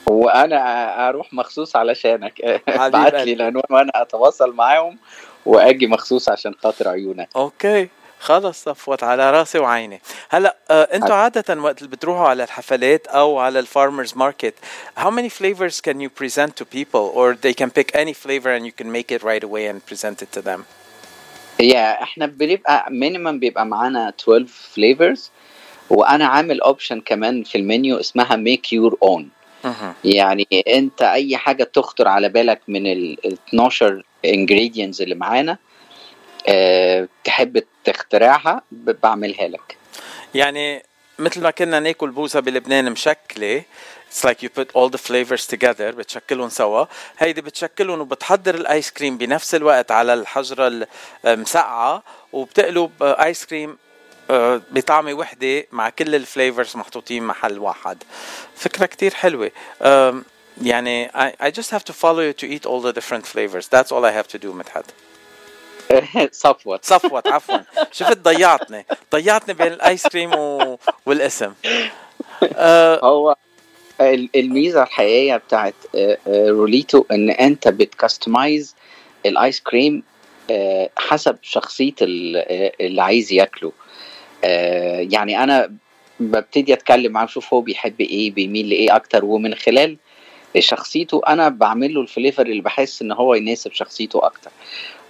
وأنا أروح مخصوص علشانك. (laughs) ابعت لي. العنوان وأنا أتواصل معاهم وأجي مخصوص عشان خاطر عيونك. Okay. خلص صفوت على راسي وعيني. هلا آه أنتوا عادة وقت اللي بتروحوا على الحفلات أو على ال farmers market how many flavors can you present to people or they can pick any flavor and you can make it right away and present it to them? هي إحنا بنبقى minimum بيبقى معانا 12 flavors وأنا عامل option كمان في المنيو اسمها make your own يعني انت اي حاجة تخطر على بالك من ال ال 12 ingredients اللي معانا أه تحب تخترعها بعملها لك. يعني مثل ما كنا ناكل بوزة بلبنان مشكلة It's like you put all the flavors together بتشكلهم سوا. هيدي بتشكلهم وبتحضر ال ice cream بنفس الوقت على الحجرة المسقعة وبتقلب ice cream آه، بطعمة وحدة مع كل ال flavors محطوطين محل واحد. فكرة كتير حلوة. آم، يعني I, I just have to follow you to eat all the different flavors. That's all I have to do مدحت (laughs) صفوت. صفوت عفوا. (laughs) شفت ضيعتني. ضيعتني بين ال ice cream و... والاسم. هو ال- الميزة الحقيقية بتاعت آه، آه، روليتو إن أنت بت customize ال ice cream آه، حسب شخصية ال- آه، اللي عايز ياكله. آه، يعني أنا ببتدي أتكلم معاه أشوف هو بيحب إيه بيميل لإيه أكتر. ومن خلال شخصيته أنا بعمل له ال flavor اللي بحس إن هو يناسب شخصيته أكتر.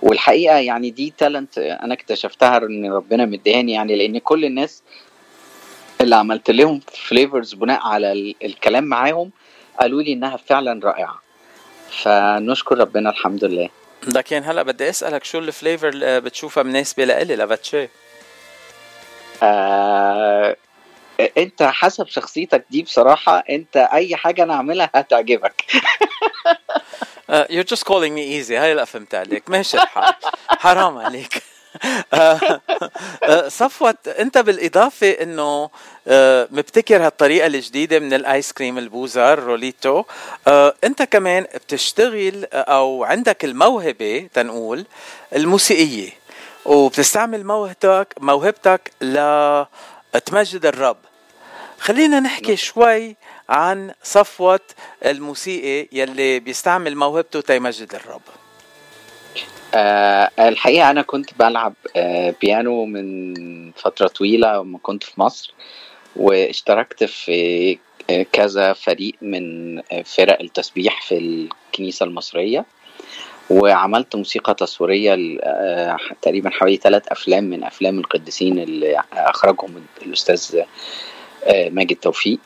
والحقيقة يعني دي talent أنا اكتشفتها إن ربنا مديهاني يعني لأن كل الناس اللي عملت لهم flavors بناء على ال- الكلام معاهم قالوا لي إنها فعلا رائعة. فنشكر ربنا الحمد لله. لكن هلا بدي أسألك شو ال flavor اللي بتشوفها مناسبة لإلي لفاتشي آه انت حسب شخصيتك دي بصراحة انت اي حاجة أنا اعملها هتعجبك. Uh, you're just calling me easy. هاي لا فهمت عليك. ماشي الحال حرام عليك. آه، آه، صفوت انت بالإضافة انه آه، مبتكر هالطريقة الجديدة من ال ice cream البوظة روليتو. انت كمان بتشتغل أو عندك الموهبة تنقول الموسيقية. وبتستعمل موهبتك موهبتك لتمجد الرب. خلينا نحكي شوي عن صفوت الموسيقي يلي بيستعمل موهبته تيمجد الرب. آه الحقيقة أنا كنت بلعب آه بيانو من فترة طويلة لما كنت في مصر واشتركت في آه، كذا فريق من آه، فرق التسبيح في الكنيسة المصرية. وعملت موسيقى تصويرية ل- آه، تقريبا حوالي ثلاث أفلام من أفلام القديسين اللي أخرجهم الأستاذ آه، ماجد توفيق.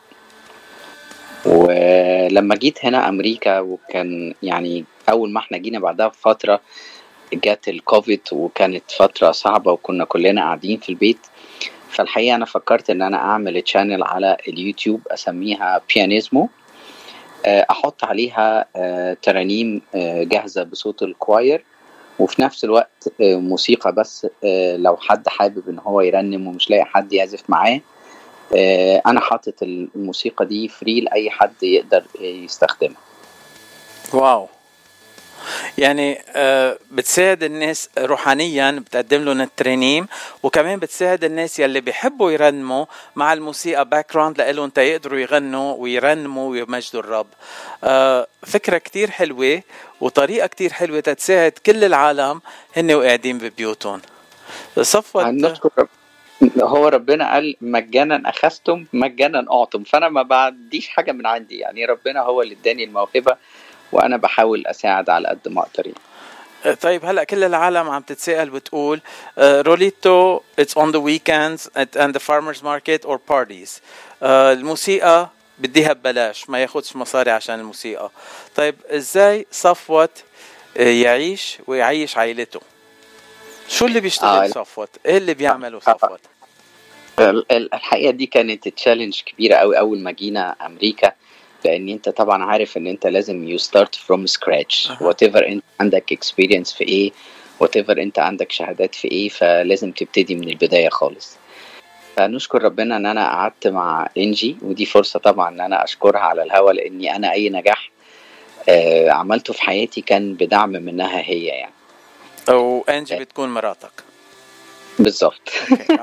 ولما جيت هنا أمريكا وكان يعني أول ما إحنا جينا بعدها بفترة جات الكوفيد وكانت فترة صعبة وكنا كلنا قاعدين في البيت فالحقيقة أنا فكرت إن أنا أعمل channel على اليوتيوب أسميها بيانيزمو آه، أحط عليها آه، ترانيم آه، جاهزة بصوت ال choir وفي نفس الوقت موسيقى بس لو حد حابب إن هو يرنم ومش لاقي حد يعزف معاه أنا حاطط الموسيقى دي free لأي حد يقدر يستخدمها. wow. يعني آه، بتساعد الناس روحانيا بتقدم لهم الترانيم وكمان بتساعد الناس يلي بيحبوا يرنموا مع الموسيقى background لهم تيقدروا يغنوا ويرنموا ويمجدوا الرب. آه، فكرة كتير حلوة وطريقة كتير حلوة تتساعد كل العالم هن وقاعدين ببيوتهم. صفوت هو ربنا قال مجانا أخذتم مجانا أعطوا. فأنا ما بعديش حاجة من عندي يعني ربنا هو اللي إداني الموهبة. وأنا بحاول أساعد على قد ما أقدر يعني. طيب هلأ كل العالم عم تتساءل بتقول روليتو it's on the weekends and the farmers market or parties الموسيقى بديها ببلاش ما ياخدش مصاري عشان الموسيقى. طيب إزاي صفوت آه، يعيش ويعيش عائلته؟ شو اللي بيشتغل آه. صفوت إيه اللي بيعمله صفوت ال- ال- الحقيقة دي كانت challenge كبيرة قوي أول ما جينا أمريكا. لأن انت طبعا عارف ان انت لازم you start from scratch whatever انت عندك experience في إيه whatever انت عندك شهادات في إيه فلازم تبتدي من البداية خالص. فنشكر ربنا إن أنا قعدت مع إنجي ودي فرصة طبعا إن أنا أشكرها على الهوا لأني أنا أي نجاح آه، عملته في حياتي كان بدعم منها هي يعني. وانجي بتكون مراتك. بالظبط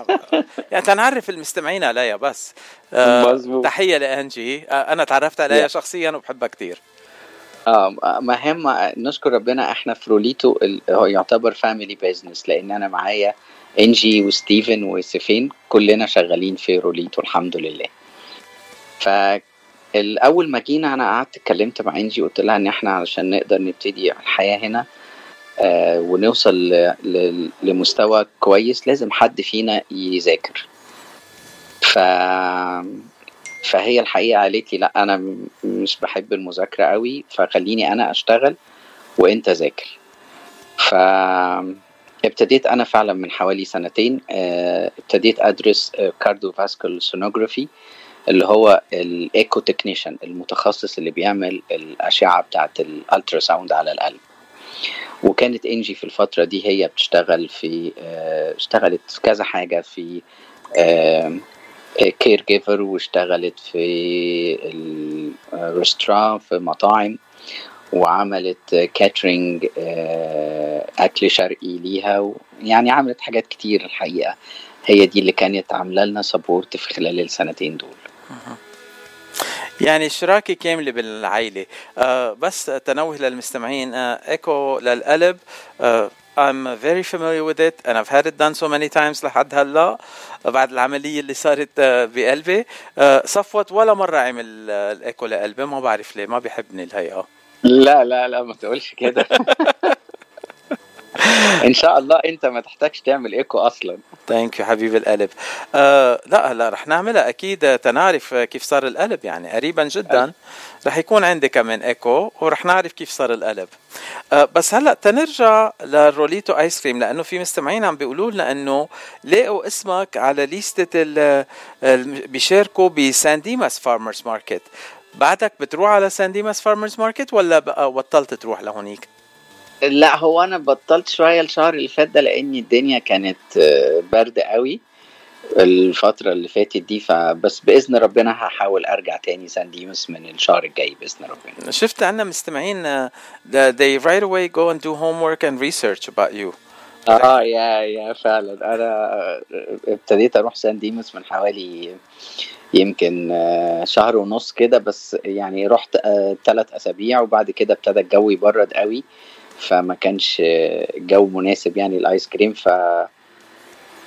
(laughs) يعني تنعرف المستمعين عليها بس. آه، مظبوط. تحية لانجي آه، أنا تعرفت عليها يا. شخصيا وبحبها كتير. آه مهم نشكر ربنا إحنا في روليتو هو يعتبر family business لأن أنا معايا انجي وستيفن وسيفين كلنا شغالين في روليتو الحمد لله. فالاول ما جينا أنا قعدت اتكلمت مع انجي قلت لها إن إحنا علشان نقدر نبتدي الحياة هنا آه ونوصل ل- ل- لمستوى كويس لازم حد فينا يذاكر. ف فهي الحقيقة قالت لي لا أنا مش بحب المذاكرة قوي فخليني أنا أشتغل وأنت ذاكر. ف ابتديت أنا فعلا من حوالي سنتين آه، ابتديت أدرس cardiovascular sonography اللي هو ال echo technician المتخصص اللي بيعمل الأشعة بتاعت ال ultrasound على القلب. وكانت إنجي في الفترة دي هي بتشتغل في آه، اشتغلت في كذا حاجة في caregiver واشتغلت في ال restaurant في مطاعم وعملت catering أكل شرقي ليها يعني عملت حاجات كتير الحقيقة. هي دي اللي كانت عاملة لنا support في خلال السنتين دول. يعني شراكة كاملة بالعائلة. آه بس تنوه للمستمعين آه ايكو للقلب. آه I'm very familiar with it and I've had it done so many times لحد هلا بعد العملية اللي صارت آه بقلبي. آه صفوت ولا مرة عمل آه الايكو لقلبي ما بعرف ليه ما بيحبني الهيئة. لا لا لا ما تقولش كده. (laughs) إن شاء الله أنت ما تحتاجش تعمل إيكو أصلا. thank you حبيب القلب. آه لا هلا رح نعملها. أكيد تنعرف كيف صار القلب يعني قريبا جدا. رح يكون عندي كمان إيكو ورح نعرف كيف صار القلب. آه بس هلأ تنرجع للروليتو آيس كريم لأنه في مستمعين عم بيقولوا لنا إنه لقوا اسمك على ليستة ال بيشاركوا بسان ديماس farmers market. بعدك بتروح على سان ديماس farmers market ولا بقى بطلت تروح لهونيك؟ لا هو أنا بطلت شوية الشهر اللي فات ده لأن الدنيا كانت آه، برد قوي الفترة اللي فاتت دي فبس بإذن ربنا هحاول أرجع تاني سان ديماس من الشهر الجاي بإذن ربنا. شفت عنا مستمعين آه، they right away go and do homework and research about you. آه يا يا فعلا. أنا ابتديت أروح سان ديموس من حوالي يمكن آه، شهر ونص كده بس يعني رحت ثلاث أسابيع وبعد كده ابتدى الجو يبرد قوي. فما كانش الجو مناسب يعني الايس كريم ف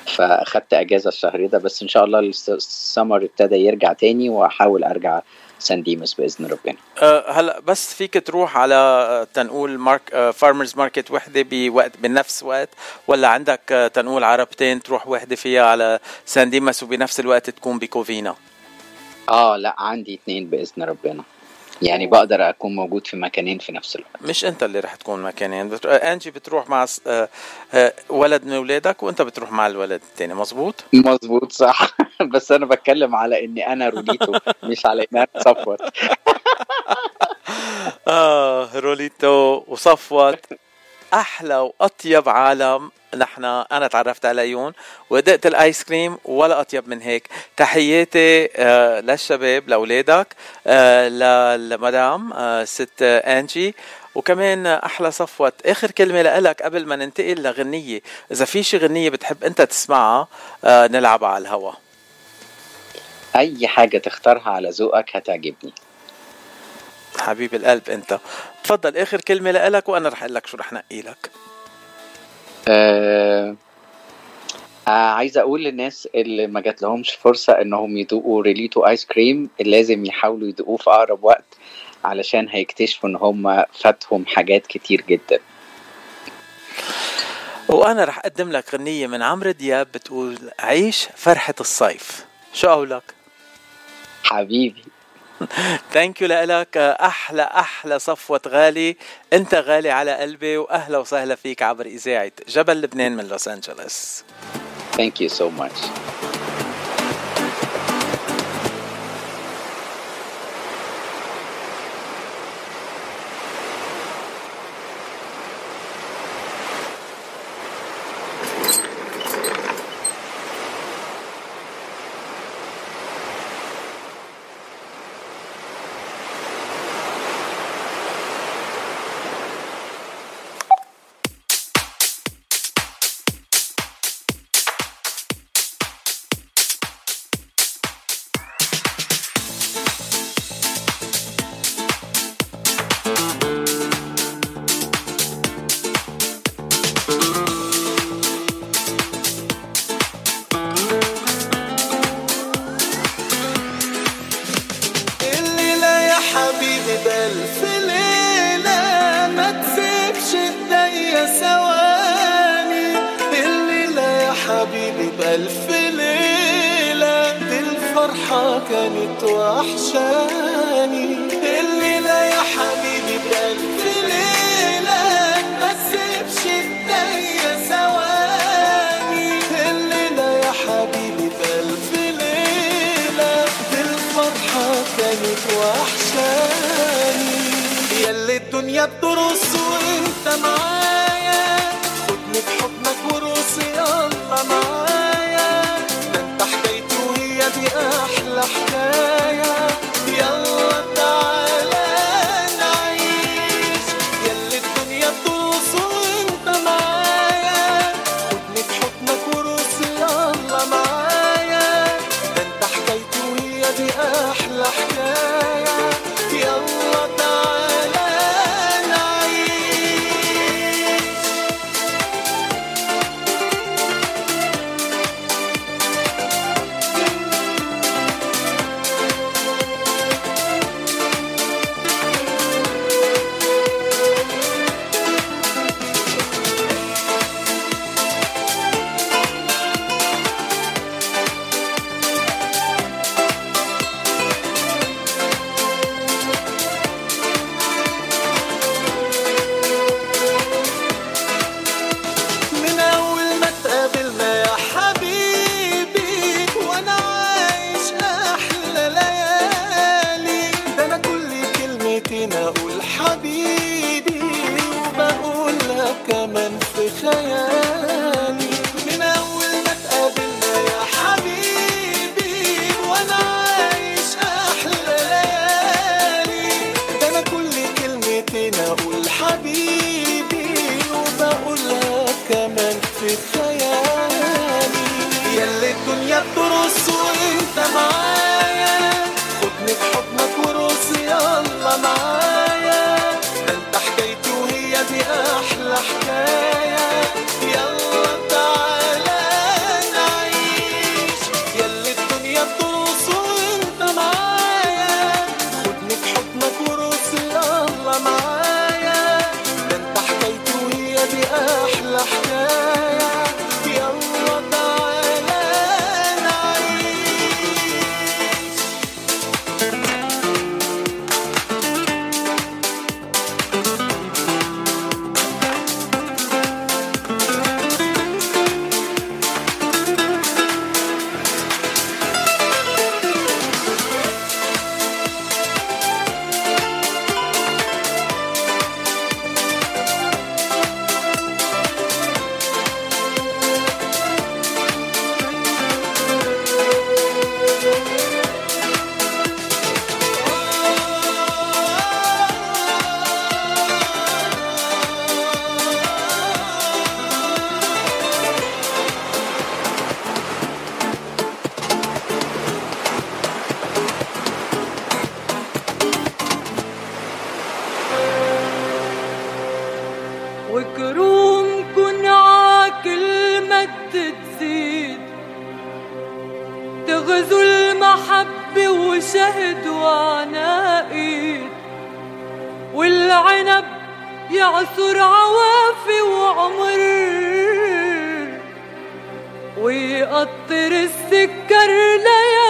فأخدت أجازة الشهر ده بس إن شاء الله الس- السمر ابتدى يرجع تاني وأحاول أرجع سان ديماس بإذن ربنا. آه، هلا بس فيك تروح على آه، تنقول mark farmers market وحدة بوقت بنفس وقت ولا عندك آه، تنقول عربتين تروح وحدة فيها على سان ديماس وبنفس الوقت تكون بكوفينا؟ آه لا عندي اتنين بإذن ربنا. يعني بقدر أكون موجود في مكانين في نفس الوقت. مش أنت اللي رح تكون مكانين. آه، أنجي بتروح مع س- آه، آه، ولد من أولادك وأنت بتروح مع الولد الثاني مزبوط مظبوط صح. (laughs) بس أنا بتكلم على إني أنا روليتو (laughs) مش على ان أنا صفوت آه روليتو وصفوت. (laughs) أحلى وأطيب عالم نحن أنا تعرفت عليهم ودقت الآيس كريم ولا أطيب من هيك. تحياتي آه للشباب لأولادك آه للمدام آه ست أنجي. وكمان أحلى صفوت آخر كلمة لك قبل ما ننتقل لغنية. إذا في شي غنية بتحب أنت تسمعها نلعبها على الهوا. أي حاجة تختارها على ذوقك هتعجبني. حبيب القلب انت. تفضل آخر كلمة لك وأنا رح أقول لك شو رح نقي لك. آه آه عايز أقول للناس اللي ما جات لهمش فرصة إنهم يدوقوا ريليتو آيس كريم لازم يحاولوا يدوقوه في أقرب وقت علشان هيكتشفوا إن هم فاتهم حاجات كتير جدا. وأنا رح أقدم لك غنية من عمرو دياب بتقول عيش فرحة الصيف. شو قولك؟ حبيبي. ثانك يو لك أحلى أحلى صفوة غالي. أنت غالي على قلبي وأهلا وسهلا فيك عبر إذاعة جبل لبنان من لوس أنجلوس. Thank you so much. كرومكن عاك المد تزيد. تغزو المحبة وشهد وعناقيد والعنب يعثر عوافي وعمر. ويقطر السكر ليالي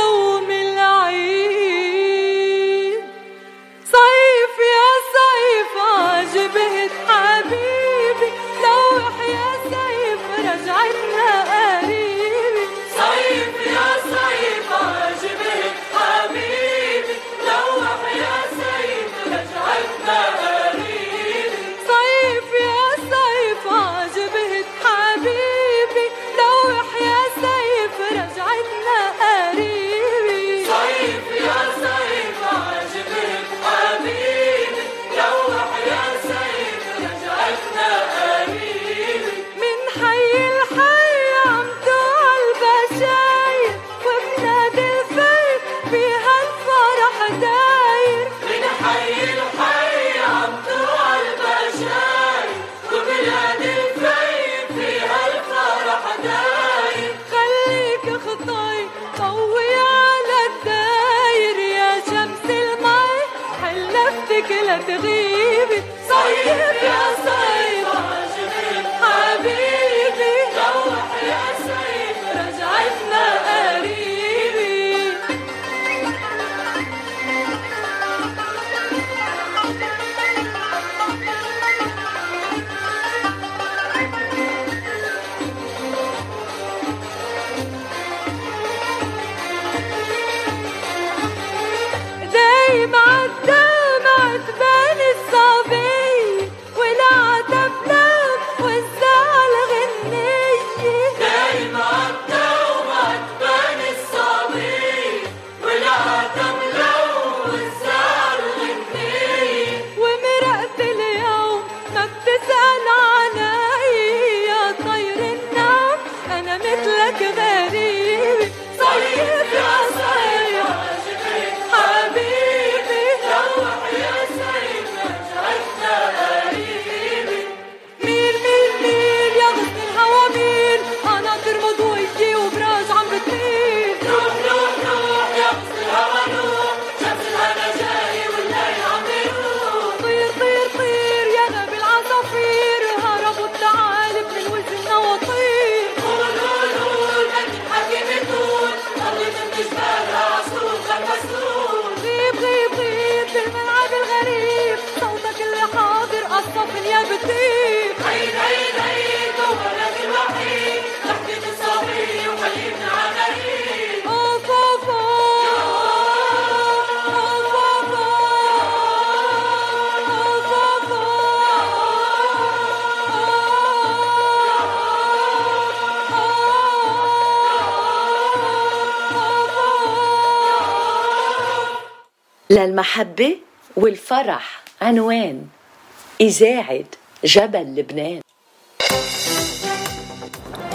إذاعة جبل لبنان.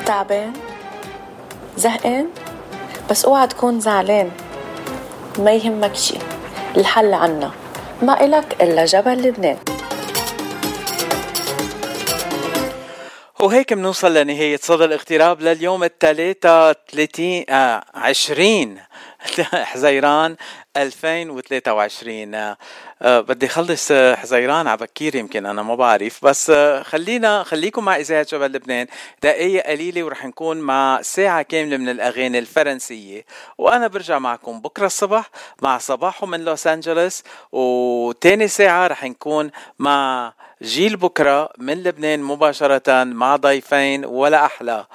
تعبان؟ زهقان؟ بس اوعى تكون زعلان. ما يهمك شي الحل عنا. ما إلك إلا جبل لبنان. وهيك بنوصل لنهاية صدى الاغتراب لليوم الثلاثة 30 آه 20 (laughs) حزيران 2023 آه بدي خلص آه، حزيران على بكير يمكن أنا ما بعرف. بس آه خلينا خليكم مع إذاعة جبل لبنان دقيقة قليلة ورح نكون مع ساعة كاملة من الأغاني الفرنسية. وأنا برجع معكم بكرة الصبح مع صباحو من لوس أنجلوس. وتاني ساعة رح نكون مع جيل بكرة من لبنان مباشرة مع ضيفين ولا أحلى.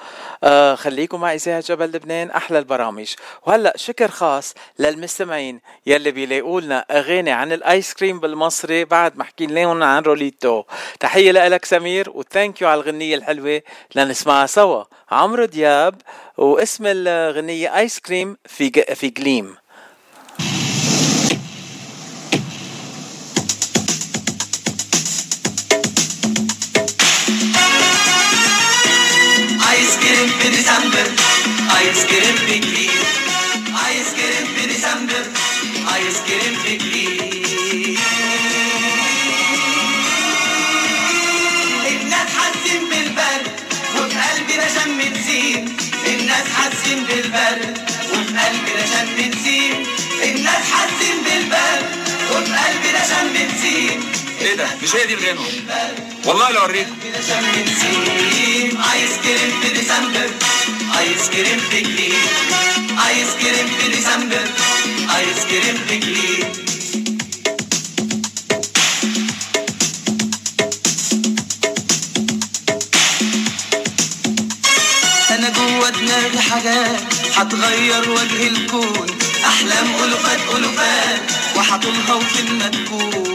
آه خليكم مع إذاعة جبل لبنان أحلى البرامج. وهلأ شكر خاص للمستمعين يلي بيلاقوا لنا أغاني عن الآيس كريم بالمصري بعد ما حكي لهم عن روليتو. تحية لك سمير و thank you على الغنية الحلوة. لنسمعها سوا. عمرو دياب واسم الغنية آيس كريم في في جليم. في جليم ايس كريم في ديسمبر ايس كريم في جليم الناس حاسين بالبرد وفي قلبنا شم نسيم الناس حاسين بالبرد وفي قلبنا شم نسيم الناس حاسين بالبرد وفي قلبنا شم نسيم إيه ده؟ مش هي دي الغنوه والله لو اوريك شم نسيم ايس كريم في ديسمبر ايس كريم في جليم ايس كريم في ديسمبر ايس كريم في جليم أنا جوة دماغي حاجات هتغير وجه الكون. أحلام ألوفات ألوفات وهطولها وفين ما تكون.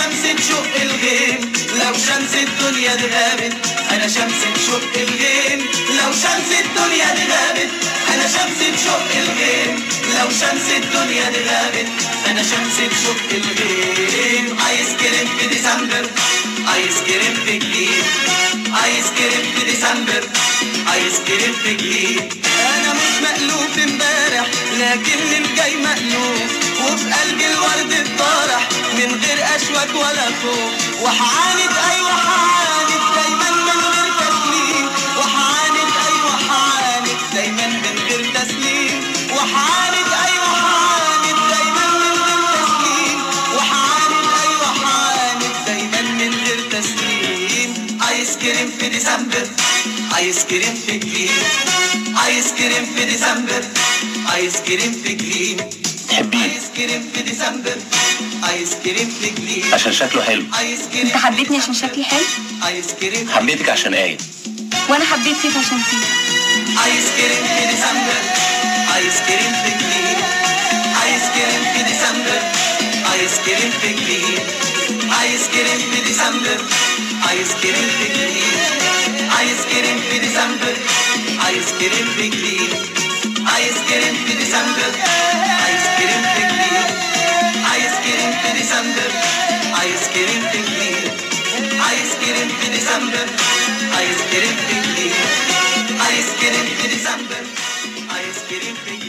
شمس تشق الغيم. لو شمس الدنيا دي غابت أنا شمس تشق الغيم. لو شمس الدنيا دي غابت أنا شمس تشق الغيم. لو شمس الدنيا دي غابت أنا شمس تشق الغيم. ايس كريم في ديسمبر ايس كريم في جليم ايس كريم في ديسمبر ايس كريم في جليم أنا مش مألوف امبارح لكن الجاي مألوف. وفي قلبي الورد اتطرح من غير اشواك ولا خوف. وحعاند أيوه حعاند دايما من غير تسليم. وحعاند أيوه حعاند دايما من غير تسليم. وحعاند أيوه حعاند دايما من غير تسليم. وحعاند أيوه حعاند دايما من غير تسليم. ايس كريم في ديسمبر ايس كريم في جليم ايس كريم في ديسمبر ايس كريم في جليم تحبيه ايس كريم في ديسمبر ايس كريم في جليم عشان شكله حلو ايس كريم انت حبيتني عشان شكلي حلو ايس كريم حبيتك عشان إيه وأنا حبيت فيك عشان فيك ايس كريم في ديسمبر ايس كريم في جليم ايس كريم في ديسمبر ايس كريم في جليم ايس كريم في ديسمبر ايس كريم في جليم ايس كريم في ديسمبر ايس كريم في جليم ايس كريم في ديسمبر